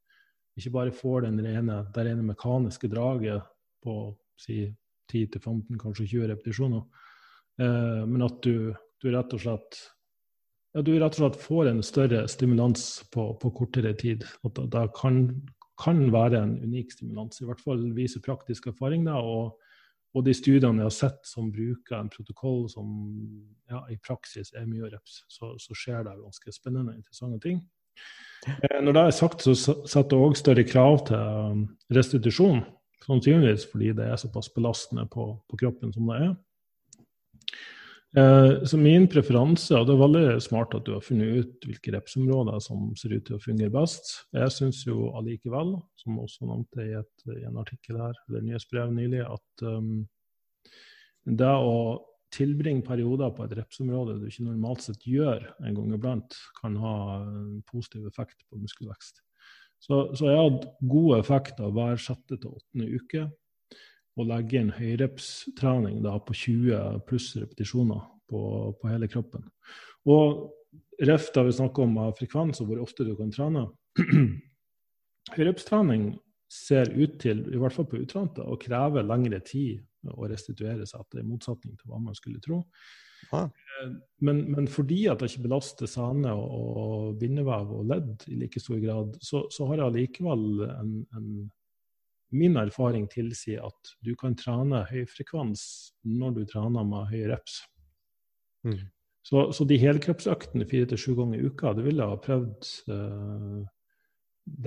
ikke bare får den rene, det rene mekaniske draget på si 10-15, kanskje 20 repetisjoner, uh, men at du, du, rett og slett ja, du rett og slett får en større stimulans på, på kortere tid. At det kan, kan, være en unik stimulans. I hvert fall viser praktisk erfaring det. og og de studiene jeg har sett som bruker en protokoll som ja, i praksis er mye reps, så, så skjer det ganske spennende og interessante ting. Eh, når det er sagt, så setter det òg større krav til um, restitusjon. Sannsynligvis fordi det er såpass belastende på, på kroppen som det er. Eh, så min preferanse, og det er veldig smart at du har funnet ut hvilke repsområder som ser ut til å fungere best. Jeg syns jo allikevel, som også nevnte i, et, i en artikkel her, eller nyhetsbrev nylig, at um, det å tilbringe perioder på et repsområde du ikke normalt sett gjør en gang iblant, kan ha en positiv effekt på muskelvekst. Så, så jeg hatt god effekt av hver sjette til åttende uke å legge inn høyrepstrening på 20 pluss repetisjoner på, på, hele kroppen. Og ref da vi snakker om frekvens og hvor ofte du kan trene. Høyrepstrening ser ut til, i hvert fall på utrente, å kreve lengre tid å restituere seg etter, i motsetning til hva man skulle tro. Ah. Men, men, fordi at det ikke belaster sene og, og bindevev og ledd i like stor grad, så, så har jeg allikevel en, en, Min erfaring tilsier at du kan trene høy frekvens når du trener med høy reps. Mm. Så, så, de helkroppsøktene fire til sju ganger i uka, det ville jeg ha prøvd uh,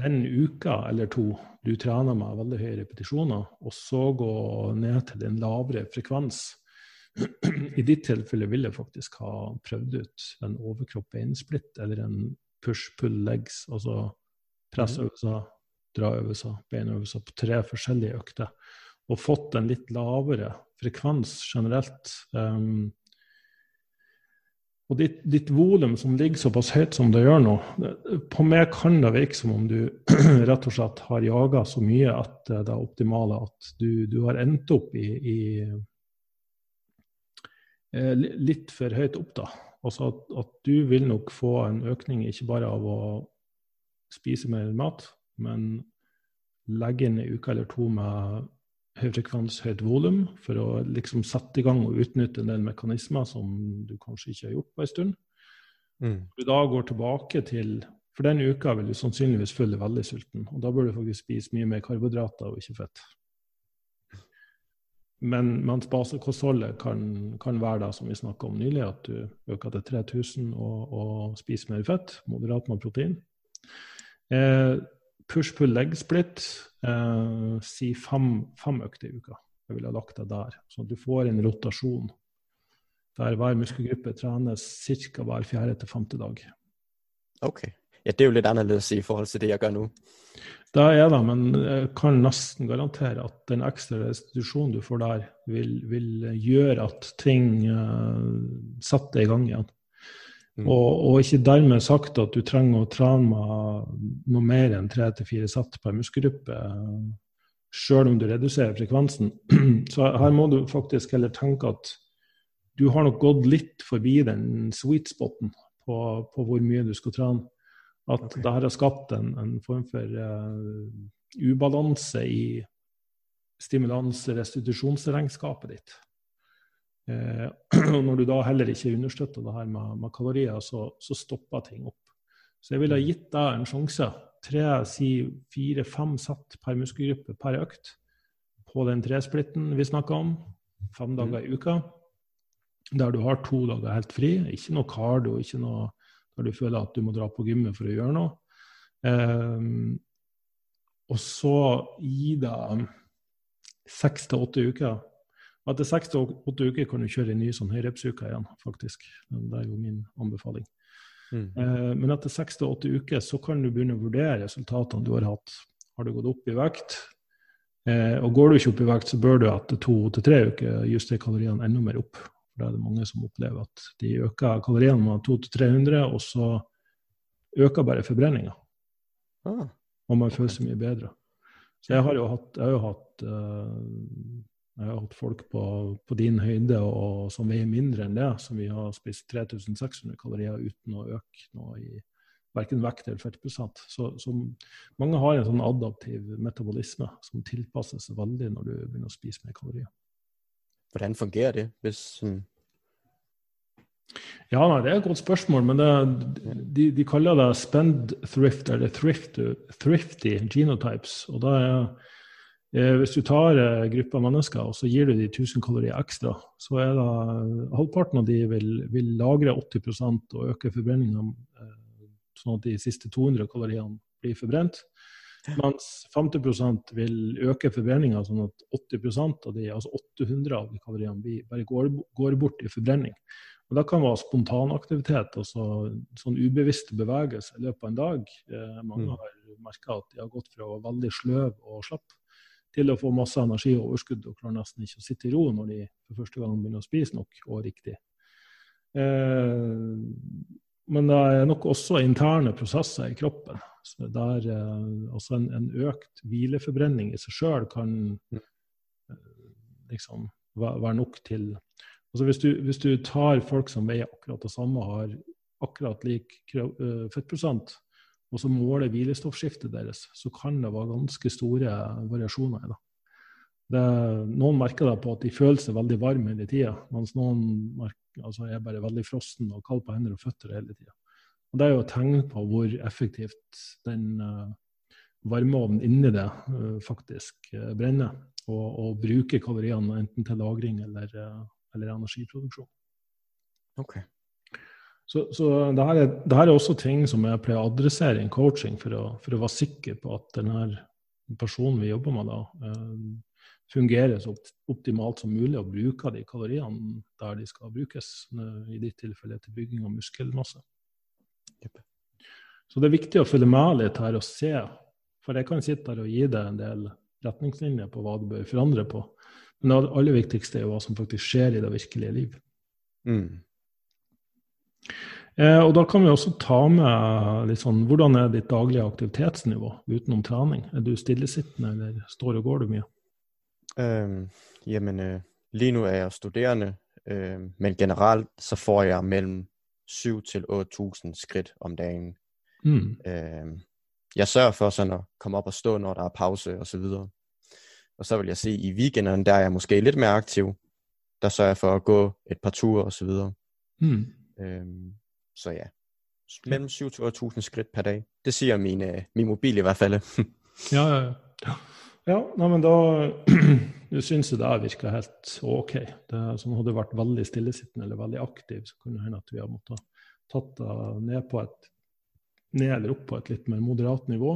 den uka eller to du trener med veldig høye repetisjoner, og så gå ned til en lavere frekvens. I ditt tilfelle vil jeg faktisk ha prøvd ut en overkropp-beinsplitt eller en push-pull-legs, altså pressøvelser, draøvelser, beinøvelser på tre forskjellige økter, og fått en litt lavere frekvens generelt. Um, og ditt, ditt volum som ligger såpass høyt som det gjør nå, på meg kan det virke som om du rett og slett har jaga så mye at det er optimale at du, du har endt opp i, i eh, litt for høyt opp, da. Altså at, at, du vil nok få en økning ikke bare av å spise mer mat, men legge inn en uke eller to med høyfrekvens, høyt volum, for å liksom sette i gang og utnytte en del mekanismer som du kanskje ikke har gjort på en stund. Mm. Du da går tilbake til For den uka vil du sannsynligvis føle deg veldig sulten, og da bør du faktisk spise mye mer karbohydrater og ikke fett. Men mens basekostholdet kan, kan være det som vi snakka om nylig, at du øker til 3000 og, og spiser mer fett, moderat med protein. Eh, push-pull-leg-split eh, si fem, fem økter i uka. Jeg ville ha lagt det der, sånn at du får en rotasjon der hver muskelgruppe trenes ca. hver fjerde til femte dag.
Ok. Ja, Det er jo litt annerledes i forhold til det jeg gjør nå.
Det er det, men jeg kan nesten garantere at den ekstra restitusjonen du får der, vil, vil gjøre at ting uh, setter i gang igjen. Mm. Og, og, ikke dermed sagt at du trenger å trene noe mer enn tre til fire sett per muskelgruppe, sjøl om du reduserer frekvensen. Så her må du faktisk heller tenke at du har nok gått litt forbi den sweet spoten på, på hvor mye du skal trene. At okay. det her har skapt en, en form for uh, ubalanse i stimulans-restitusjonsregnskapet ditt. Eh, og når du da heller ikke understøtter det her med, med kalorier, så, så, stopper ting opp. Så jeg ville ha gitt deg en sjanse. Tre, si fire, fem sett per muskelgruppe per økt på den tresplitten vi snakka om. Fem dager i uka. Der du har to dager helt fri. Ikke noe cardio, ikke noe der du føler at du må dra på gymmet for å gjøre noe. Um, og så gi deg seks til åtte uker etter seks til åtte uker kan du kjøre en ny sånn høyrepsuke igjen, faktisk. Det er jo min anbefaling. Mm. Eh, men etter seks til åtte uker så kan du begynne å vurdere resultatene du har hatt. Har du gått opp i vekt? Eh, og går du ikke opp i vekt, så bør du etter to til tre uker justere kaloriene enda mer opp. For da er det mange som opplever at de øker kaloriene med 200-300, og så øker bare forbrenninga. Ah. Og man føler seg mye bedre. Så jeg har jo hatt, jeg har jo hatt uh, har hatt folk på, på din høyde og, som veier mindre enn det, som vi har spist 3600 kalorier uten å øke noe i verken vekt eller fettprosent. Så, så, mange har en sånn adaptiv metabolisme som tilpasser seg veldig når du begynner å spise mer kalorier.
Hvordan fungerer det? hvis...
Ja, nei, Det er et godt spørsmål, men det, de, de, kaller det spend thrift eller thrift, thrifty genotypes. og da er Eh, hvis du tar en gruppe av mennesker og så gir du de 1000 kalorier ekstra, så er det halvparten av de vil, vil lagre 80% og øke forbrenninga eh, sånn at de siste 200 kaloriene blir forbrent. Mens 50% vil øke forbrenninga sånn at 80% av de, altså 800 av de kaloriene bare går, går, bort i forbrenning. Og Det kan være spontanaktivitet, altså sånn ubevisste bevegelser i løpet av en dag. Eh, mange mm. har merka at de har gått fra å være veldig sløv og slapp til å få masse energi og overskudd og klarer nesten ikke å sitte i ro når de for første gang begynner å spise nok og riktig. Eh, men det er nok også interne prosesser i kroppen. Så der, eh, altså en, en, økt hvileforbrenning i seg sjøl kan eh, liksom være nok til altså hvis, du, hvis du tar folk som veier akkurat det samme, har akkurat lik fettprosent, og så måler hvilestoffskiftet deres, så kan det være ganske store variasjoner i det. noen merker da på at de føler seg veldig varme hele tida, mens noen merker, altså er bare veldig frossen og kald på hender og føtter hele tida. Det er jo et tegn på hvor effektivt den uh, varmeovnen inni det uh, faktisk uh, brenner, og, og, bruker kaloriene enten til lagring eller, eller energiproduksjon.
Okay.
Så, så det, her er, det, her er, også ting som jeg pleier å adressere i en coaching for å, for å være sikker på at denne personen vi jobber med, da, eh, fungerer så optimalt som mulig og bruker de kaloriene der de skal brukes, i ditt tilfelle til bygging av muskelmasse. Så det er viktig å følge med litt her og se, for jeg kan sitte her og gi deg en del retningslinjer på hva du bør forandre på. Men det aller viktigste er jo hva som faktisk skjer i det virkelige liv. Mm. Eh, og da kan vi også ta med litt sånn Hvordan er ditt daglige aktivitetsnivå utenom trening? Er du stillesittende, eller står og går du mye?
Um, jamen, uh, lige nu er jeg studerende, uh, men generelt så får jeg mellom 7 til 8000 skridt om dagen. Mm. Øh, jeg sørger for sådan at komme op og stå, når der er pause og så videre. Og så vil jeg sige, i weekenderne, der er jeg måske lidt mere aktiv. Der sørger jeg for at gå et par ture og så videre. Mm. Øhm, så ja, mellem 7 til 8000 skridt per dag. Det sier min, uh, min mobil i hvert fall.
ja, ja, ja. Ja, nei, men da syns jeg det virker helt OK. Det, som hadde vært veldig stillesittende eller veldig aktiv, så kunne det hende at vi hadde måttet tatt det ned, på et, ned eller opp på et litt mer moderat nivå.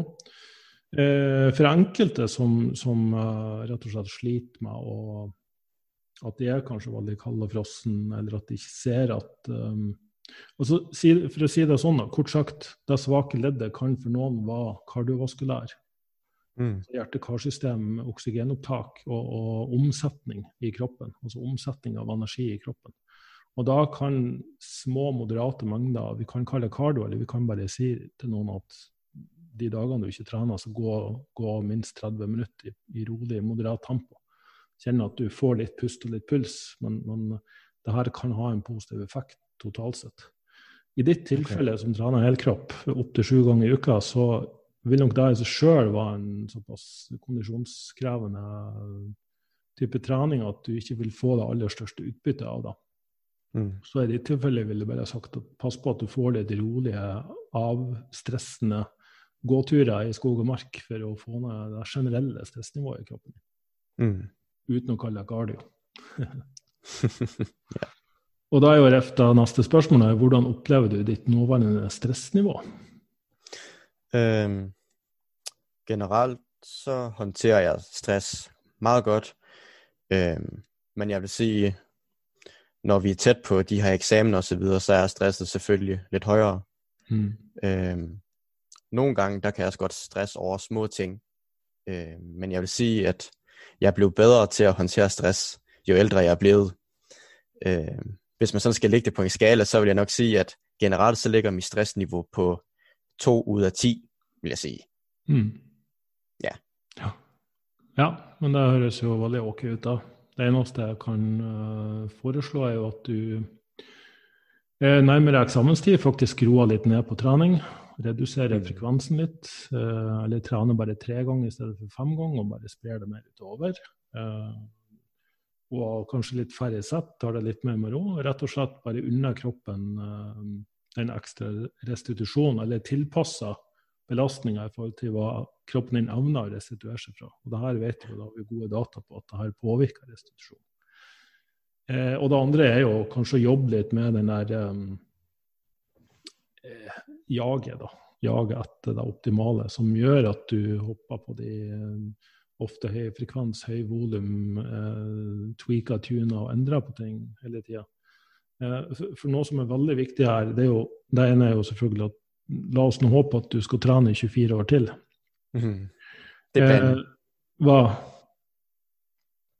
Eh, for enkelte som, som uh, rett og slett sliter med å at de er kanskje veldig kalde og frossen, eller at de ikke ser at um, altså, For å si det sånn, kort sagt, det svake leddet kan for noen være kardiovaskulær. Mm. Hjerte-karsystem, oksygenopptak og, og, omsetning i kroppen. Altså omsetning av energi i kroppen. Og da kan små, moderate mengder, vi kan kalle det kardio, eller vi kan bare si til noen at de dagene du ikke trener, så gå, gå minst 30 minutter i, i rolig, moderat tempo kjenner at du får litt pust og litt puls, men, men det her kan ha en positiv effekt totalt sett. I ditt tilfelle, okay. som trener helkropp opptil sju ganger i uka, så vil nok det i seg sjøl være en såpass kondisjonskrevende type trening at du ikke vil få det aller største utbyttet av det. Mm. Så i ditt tilfelle vil jeg bare ha sagt at pass på at du får litt rolige, avstressende gåturer i skog og mark for å få ned det generelle stressnivået i kroppen. Mm uten å kalle det cardio. ja. Og da er jo refta neste spørsmål er, hvordan opplever du ditt nåværende stressnivå?
Um, generelt så håndterer jeg stress meget godt. Um, men jeg vil si, når vi er tæt på de her eksamener osv., så, videre, så er stresset selvfølgelig litt høyere. Mm. Um, nogle gange der kan jeg også godt stresse over små ting. Men jeg vil si at jeg blevet bedre til at håndtere stress, jo ældre jeg er blevet. Øh, hvis man sådan skal lægge det på en skala, så vil jeg nok sige, at generelt så ligger mit stressniveau på 2 ud af 10, vil jeg sige. Mm.
Ja. ja. Ja, men det høres jo veldig ok ut, da. Det eneste jeg kan uh, foreslå, er jo at du uh, nærmere eksamenstid faktisk roer litt ned på trening. Redusere frekvensen litt, uh, eller trene bare tre ganger i stedet for fem ganger, og bare sprer det mer utover. Uh, og kanskje litt færre sett, tar det litt mer med ro. Rett og slett bare unna kroppen uh, den ekstra restitusjonen, eller tilpassa belastninga i forhold til hva kroppen din evner å restituere seg fra. Og det her vet vi, da har vi gode data på at det her påvirker restitusjon. Eh, og det andre er jo kanskje å jobbe litt med den der um, jaget, da. Jaget etter det optimale, som gjør at du hopper på de eh, ofte høy frekvens, høy volum, eh, tweaker, tuner og endrer på ting hele tida. Eh, for, for, noe som er veldig viktig her, det, jo, det ene er jo selvfølgelig at la oss nå håpe at du skal trene i 24 år til. Mm.
Det er planen. Eh,
hva?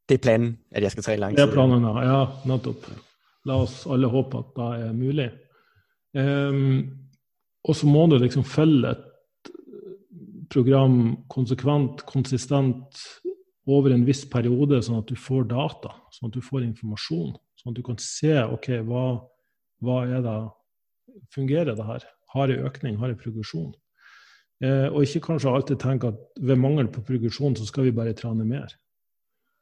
Det er planen, at jeg skal trene
langt. Det er planen, ja. Nettopp. La oss alle håpe at det er mulig. Um, og så må du liksom følge et program konsekvent, konsistent over en viss periode, sånn at du får data, sånn at du får informasjon. Sånn at du kan se ok, hva, hva er det, fungerer det her? Har jeg økning, har jeg progresjon? Eh, og ikke kanskje alltid tenke at ved mangel på progresjon så skal vi bare trene mer.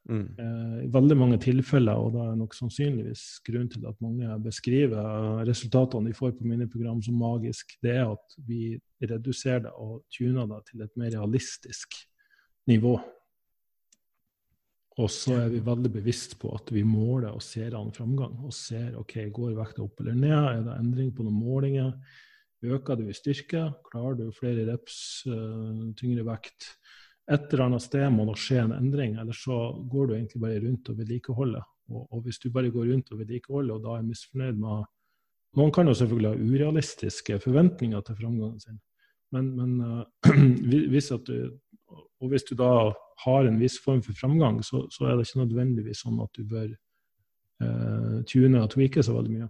Mm. Eh, I veldig mange tilfeller, og det er nok sannsynligvis grunnen til at mange beskriver resultatene de får på mine program som magisk, det er at vi reduserer det og tuner det til et mer realistisk nivå. Og så er vi veldig bevisst på at vi måler og ser an framgang. Og ser ok, går vekta opp eller ned, er det endring på noen målinger? Øker du i styrke? Klarer du flere reps, uh, tyngre vekt? Et eller annet sted må det skje en endring, eller så går du egentlig bare rundt og vedlikeholder. Og, og hvis du bare går rundt og vedlikeholder, og da er misfornøyd med Noen kan jo selvfølgelig ha urealistiske forventninger til framgangen sin, men, men uh, hvis du, og hvis du da har en viss form for framgang, så, så er det ikke nødvendigvis sånn at du bør uh, tune og tweake så veldig mye.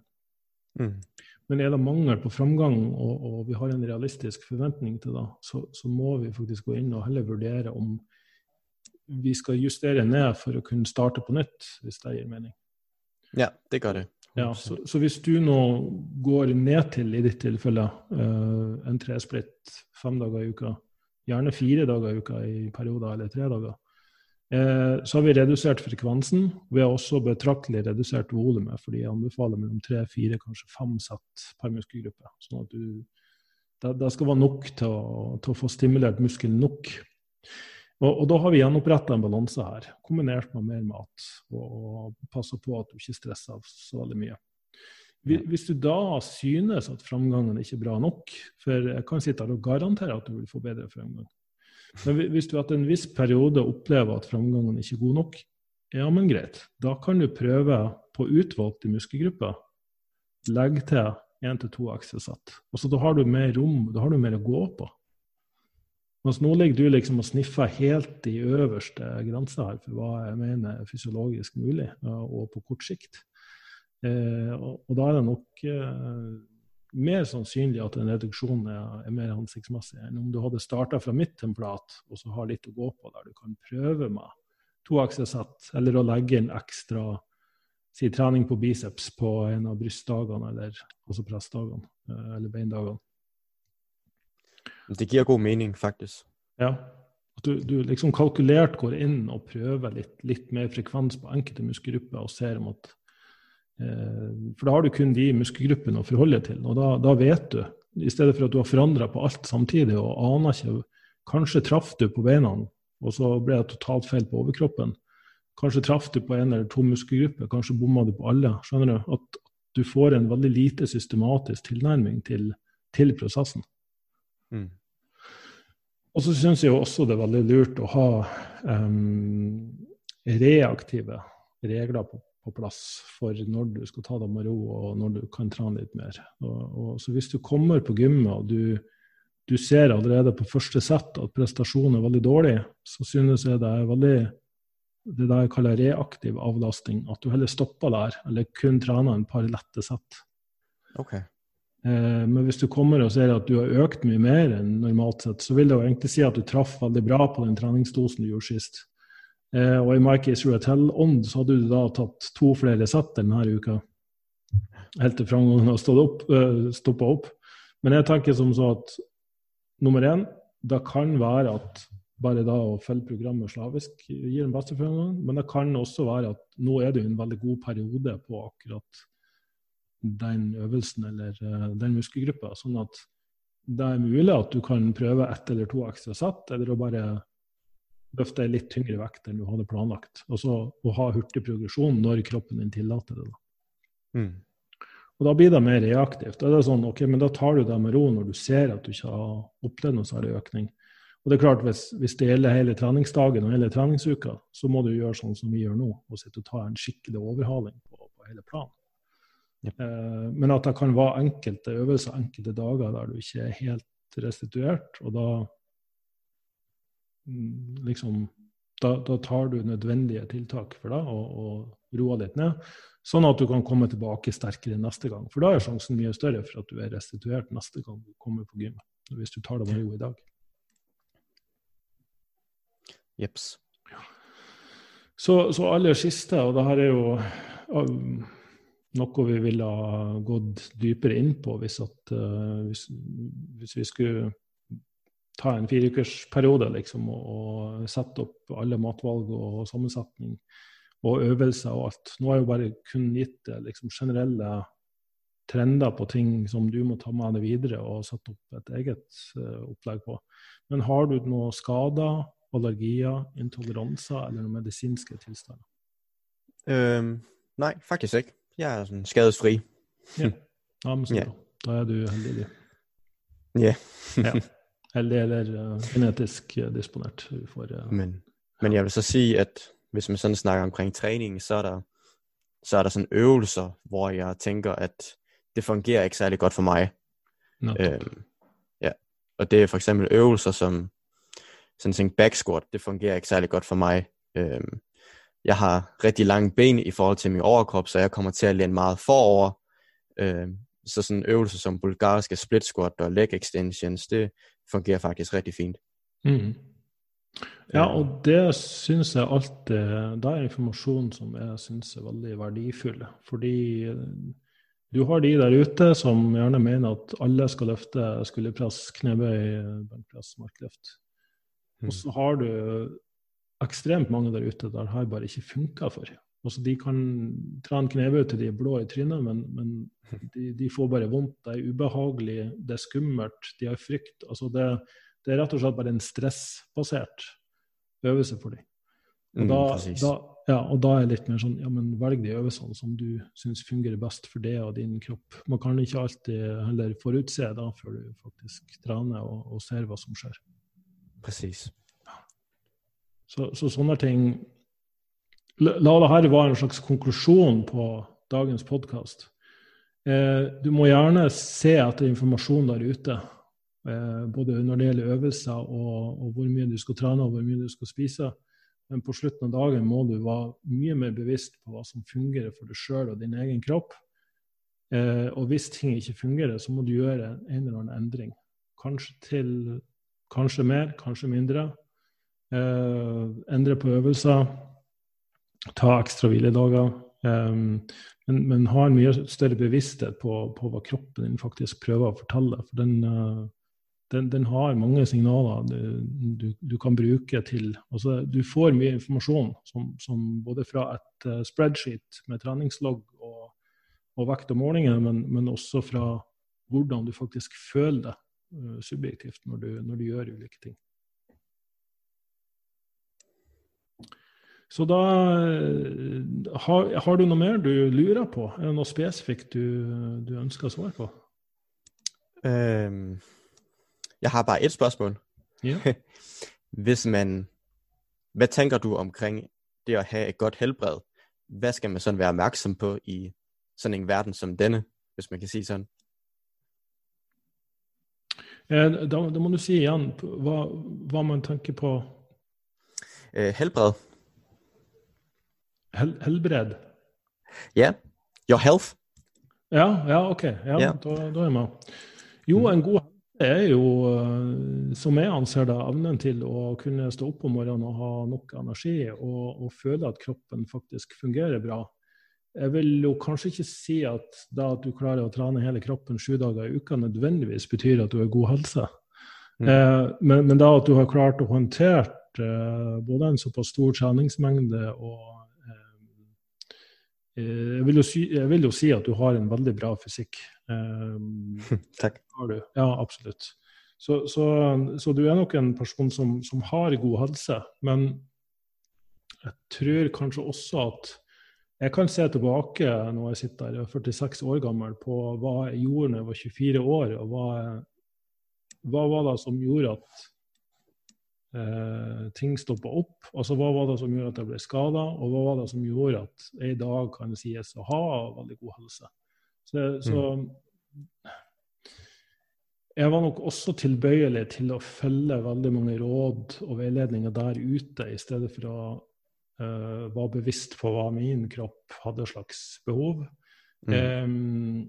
Mm. Men er det mangel på framgang, og, og, vi har en realistisk forventning til det, så, så, må vi faktisk gå inn og heller vurdere om vi skal justere ned for å kunne starte på nytt, hvis det gir mening.
Ja, det gjør det.
Ja, så, så, hvis du nå går ned til, i ditt tilfelle, uh, en tresplitt fem dager i uka, gjerne fire dager i uka i perioder, eller tre dager, så har vi redusert frekvensen. Vi har også betraktelig redusert volumet, fordi jeg anbefaler mellom tre, fire, kanskje fem sett per muskelgruppe. Sånn at du, det, det, skal være nok til å, til å få stimulert muskelen nok. Og, og, da har vi gjenoppretta en balanse her, kombinert med mer mat. Og, og passer på at du ikke stresser så veldig mye. Hvis du da synes at framgangen ikke er bra nok, for jeg kan sitte her og garantere at du vil få bedre framgang, men hvis du etter en viss periode opplever at framgangen ikke er god nok, ja, men greit. Da kan du prøve på utvalgte muskelgrupper. Legg til én til to aksesett. Altså, da har du mer rom, da har du mer å gå på. Mens nå ligger du liksom og sniffer helt i øverste grense her for hva jeg mener er fysiologisk mulig, og på kort sikt. Eh, og, og, da er det nok eh, mer sannsynlig at en reduksjon er, er mer hensiktsmessig enn om du hadde starta fra mitt templat og så har litt å gå på der du kan prøve med to aksesett, eller å legge inn ekstra si trening på biceps på en av brystdagene, eller også pressdagene, eh, eller beindagene.
Det gir god mening, faktisk.
Ja. At du, du liksom kalkulert går inn og prøver litt, litt mer frekvens på enkelte muskelgrupper og ser om at for da har du kun de muskelgruppene å forholde til. Og da, da vet du, i stedet for at du har forandra på alt samtidig og aner ikke Kanskje traff du på beina, og så ble det totalt feil på overkroppen. Kanskje traff du på en eller to muskelgrupper, kanskje bomma du på alle. Skjønner du? At du får en veldig lite systematisk tilnærming til, til prosessen. Mm. Og så syns jeg også det er veldig lurt å ha um, reaktive regler på på plass for når du skal ta deg med ro, og når du kan trene litt mer. Og, og, så hvis du kommer på gymmet og du, du, ser allerede på første sett at prestasjonen er veldig dårlig, så synes jeg det er veldig det der jeg kaller reaktiv avlasting. At du heller stopper der, eller kun trener en par lette sett.
Okay.
Eh, men hvis du kommer og ser at du har økt mye mer enn normalt sett, så vil det jo egentlig si at du traff veldig bra på den treningsdosen du gjorde sist. Eh, og i Mike Israel Tell-ånd så hadde du da tatt to flere sett denne uka. Helt til framgangen har eh, stoppa opp. Men jeg tenker som så at nummer én, det kan være at bare da å følge programmet slavisk gir den beste framgangen. Men det kan også være at nå er det jo en veldig god periode på akkurat den øvelsen eller uh, den muskelgruppa. Sånn at det er mulig at du kan prøve ett eller to ekstra sett, eller å bare løfte litt tyngre vekt enn du hadde planlagt. Og så å ha hurtig progresjon når kroppen din tillater det. Mm. Og Da blir det mer reaktivt. Da er det sånn, ok, men da tar du det med ro når du ser at du ikke har opplevd noe særlig økning. Og det er klart, hvis, hvis, det gjelder hele treningsdagen og hele treningsuka, så må du gjøre sånn som vi gjør nå, og sitte og ta en skikkelig overhaling på, på hele planen. Yep. Eh, men at det kan være enkelte øvelser enkelte dager der du ikke er helt restituert, og da liksom, da, da, tar du nødvendige tiltak for deg og, og roer litt ned, sånn at du kan komme tilbake sterkere neste gang. For da er sjansen mye større for at du er restituert neste gang du kommer på gym, hvis du tar det med ro i dag.
Jeps.
Så, så, aller siste, og det her er jo um, noe vi ville ha gått dypere inn på hvis, at, uh, hvis, hvis vi skulle ta en fireukersperiode liksom, og, og sette opp alle matvalg og sammensetning og øvelser og alt. Nå har jeg jo bare kun gitt liksom, generelle trender på ting som du må ta med deg videre og sette opp et eget uh, opplegg på. Men har du noen skader, allergier, intoleranser eller noen medisinske tilstander?
Um, nei, faktisk ikke. Jeg er sånn skadesfri.
Ja, ja men så bra. Da er du heldig.
Yeah.
ja. Heldig eller uh, genetisk uh, disponert. For, uh,
men, men jeg vil så si at hvis man sådan snakker omkring trening så er der, så er der sådan øvelser, hvor jeg tænker, at det fungerer ikke særlig godt for mig. Øhm, ja. Og det er for eksempel øvelser som sådan en back squat, det fungerer ikke særlig godt for mig. Øhm, jeg har rigtig lange ben i forhold til min overkrop, så jeg kommer til at læne meget forover. Øhm, så sådan øvelser som bulgariske split squat og leg extensions, det fungerer faktisk riktig fint.
Mm. Ja, og det syns jeg alltid Det er informasjon som jeg syns er veldig verdifull. Fordi du har de der ute som gjerne mener at alle skal løfte skulderpress, knebøy, benkpress, markløft. Og mm. så har du ekstremt mange der ute der har bare ikke funker for. Altså, de kan trene knebøy til de er blå i trynet, men, men de, de, får bare vondt. Det er ubehagelig, det er skummelt, de har frykt. Altså, det, det er rett og slett bare en stressbasert øvelse for dem. Og, mm, da, da, ja, og da er jeg litt mer sånn ja, men velg de øvelsene som du syns fungerer best for deg og din kropp. Man kan ikke alltid heller forutse da før du faktisk trener og, og ser hva som skjer.
Precis.
Så, så, sånne ting La, det her være en slags konklusjon på dagens podkast. Eh, du må gjerne se etter informasjon der ute. Eh, både når det gjelder øvelser og, og, hvor mye du skal trene og hvor mye du skal spise. Men på slutten av dagen må du være mye mer bevisst på hva som fungerer for deg sjøl og din egen kropp. Eh, og hvis ting ikke fungerer, så må du gjøre en eller annen endring. Kanskje til kanskje mer, kanskje mindre. Eh, endre på øvelser. Ta ekstra hviledager. Um, men, men, ha en mye større bevissthet på, på, hva kroppen din faktisk prøver å fortelle. For den, eh, den, den, har mange signaler du, du, du, kan bruke til altså, Du får mye informasjon som, som både fra et uh, spreadsheet med treningslogg og, og vekt og målinger, men, men, også fra hvordan du faktisk føler det uh, subjektivt når du, når du, gjør ulike ting. Så da uh, har, har, du noe mer du lurer på? Er det noe spesifikt du, du ønsker å svare på?
Um jeg har bare ett spørsmål.
Ja.
Hvis man, Hva tenker du omkring det å ha et godt helbred? Hva skal man sånn være oppmerksom på i sånn en verden som denne, hvis man kan si sånn?
Ja, da, da må du si igjen hva, hva man tenker på.
Eh, helbred.
Hel, helbred?
Ja. Your health.
Ja, ja ok. Ja, yeah. Da, da, er jeg med. Jo, en god helse er jo, eh, som jeg anser det, evnen til å kunne stå opp om morgenen og ha nok energi og, og, føle at kroppen faktisk fungerer bra. Jeg vil jo kanskje ikke si at da at du klarer å trene hele kroppen sju dager i uka, nødvendigvis betyr at du har god helse. Mm. Eh, men, men, da at du har klart å håndtere eh, både en såpass stor treningsmengde og jeg, vil si, jeg, vil jo si, at du har en veldig bra fysikk.
Um, Takk.
Ja, absolutt. Så, så, så, du er nok en person som, som, har god helse. Men jeg tror kanskje også at jeg kan se tilbake når jeg sitter der, er 46 år gammel, på hva jeg gjorde da jeg var 24 år. og hva, hva var det som gjorde at eh, ting stoppa opp? Altså Hva var det som gjorde at jeg ble skada, og hva var det som gjorde at jeg i dag kan sies å ha veldig god helse? Så, så mm jeg var nok også tilbøyelig til å følge veldig mange råd og veiledninger der ute, i stedet for å eh, være bevisst på hva min kropp hadde slags behov. Mm. Um,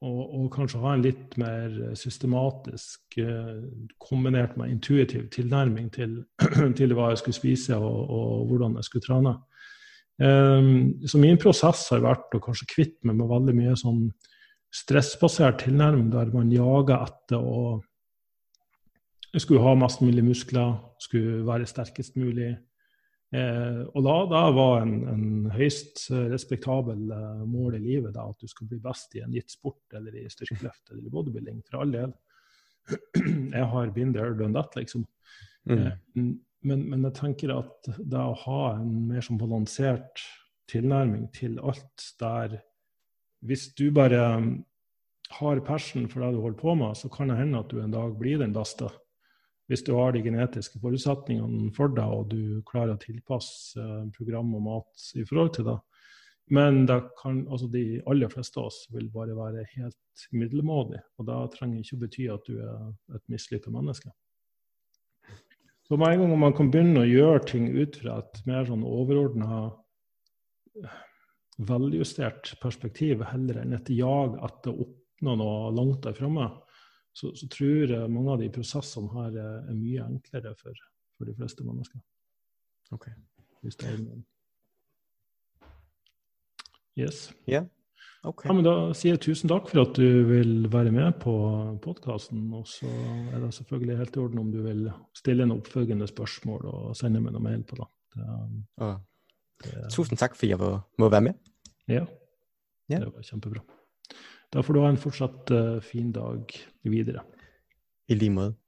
og, og, kanskje ha en litt mer systematisk, uh, kombinert med intuitiv tilnærming til, til, hva jeg skulle spise og, og hvordan jeg skulle trene. Um, så min prosess har vært å kanskje kvitte meg med veldig mye sånn stressbasert tilnærming der man jager etter å skulle ha mest mulig muskler, skulle være sterkest mulig. Eh, og da, da var en, en høyst respektabel eh, mål i livet da, at du skal bli best i en gitt sport eller i styrkeløft eller i bodybuilding, for all del. Jeg har been there, done that, liksom. Mm. Eh, men, men, jeg tenker at det å ha en mer sånn balansert tilnærming til alt der Hvis du bare har passion for det du holder på med, så kan det hende at du en dag blir den beste hvis du har de genetiske forutsetningene for deg, og du klarer å tilpasse eh, program og mat i forhold til det. Men det kan, altså de aller fleste av oss vil bare være helt middelmådige. Og det trenger ikke å bety at du er et mislykka menneske. Så med en gang man kan begynne å gjøre ting ut fra et mer sånn overordna, veljustert perspektiv, heller enn et jag etter å oppnå noe langt der framme, så, så, tror jeg mange av de prosessene her er, mye enklere for, for, de fleste mennesker.
Ok.
Hvis det er Yes.
Yeah. Okay.
Ja, men Da sier jeg tusen takk for at du vil være med på podkasten. Og så er det selvfølgelig helt i orden om du vil stille en oppfølgende spørsmål og sende meg noe mail på det. det,
det tusen takk for at jeg må være med.
Ja, det var kjempebra. Da får du ha en fortsatt uh, fin dag videre.
I like måte.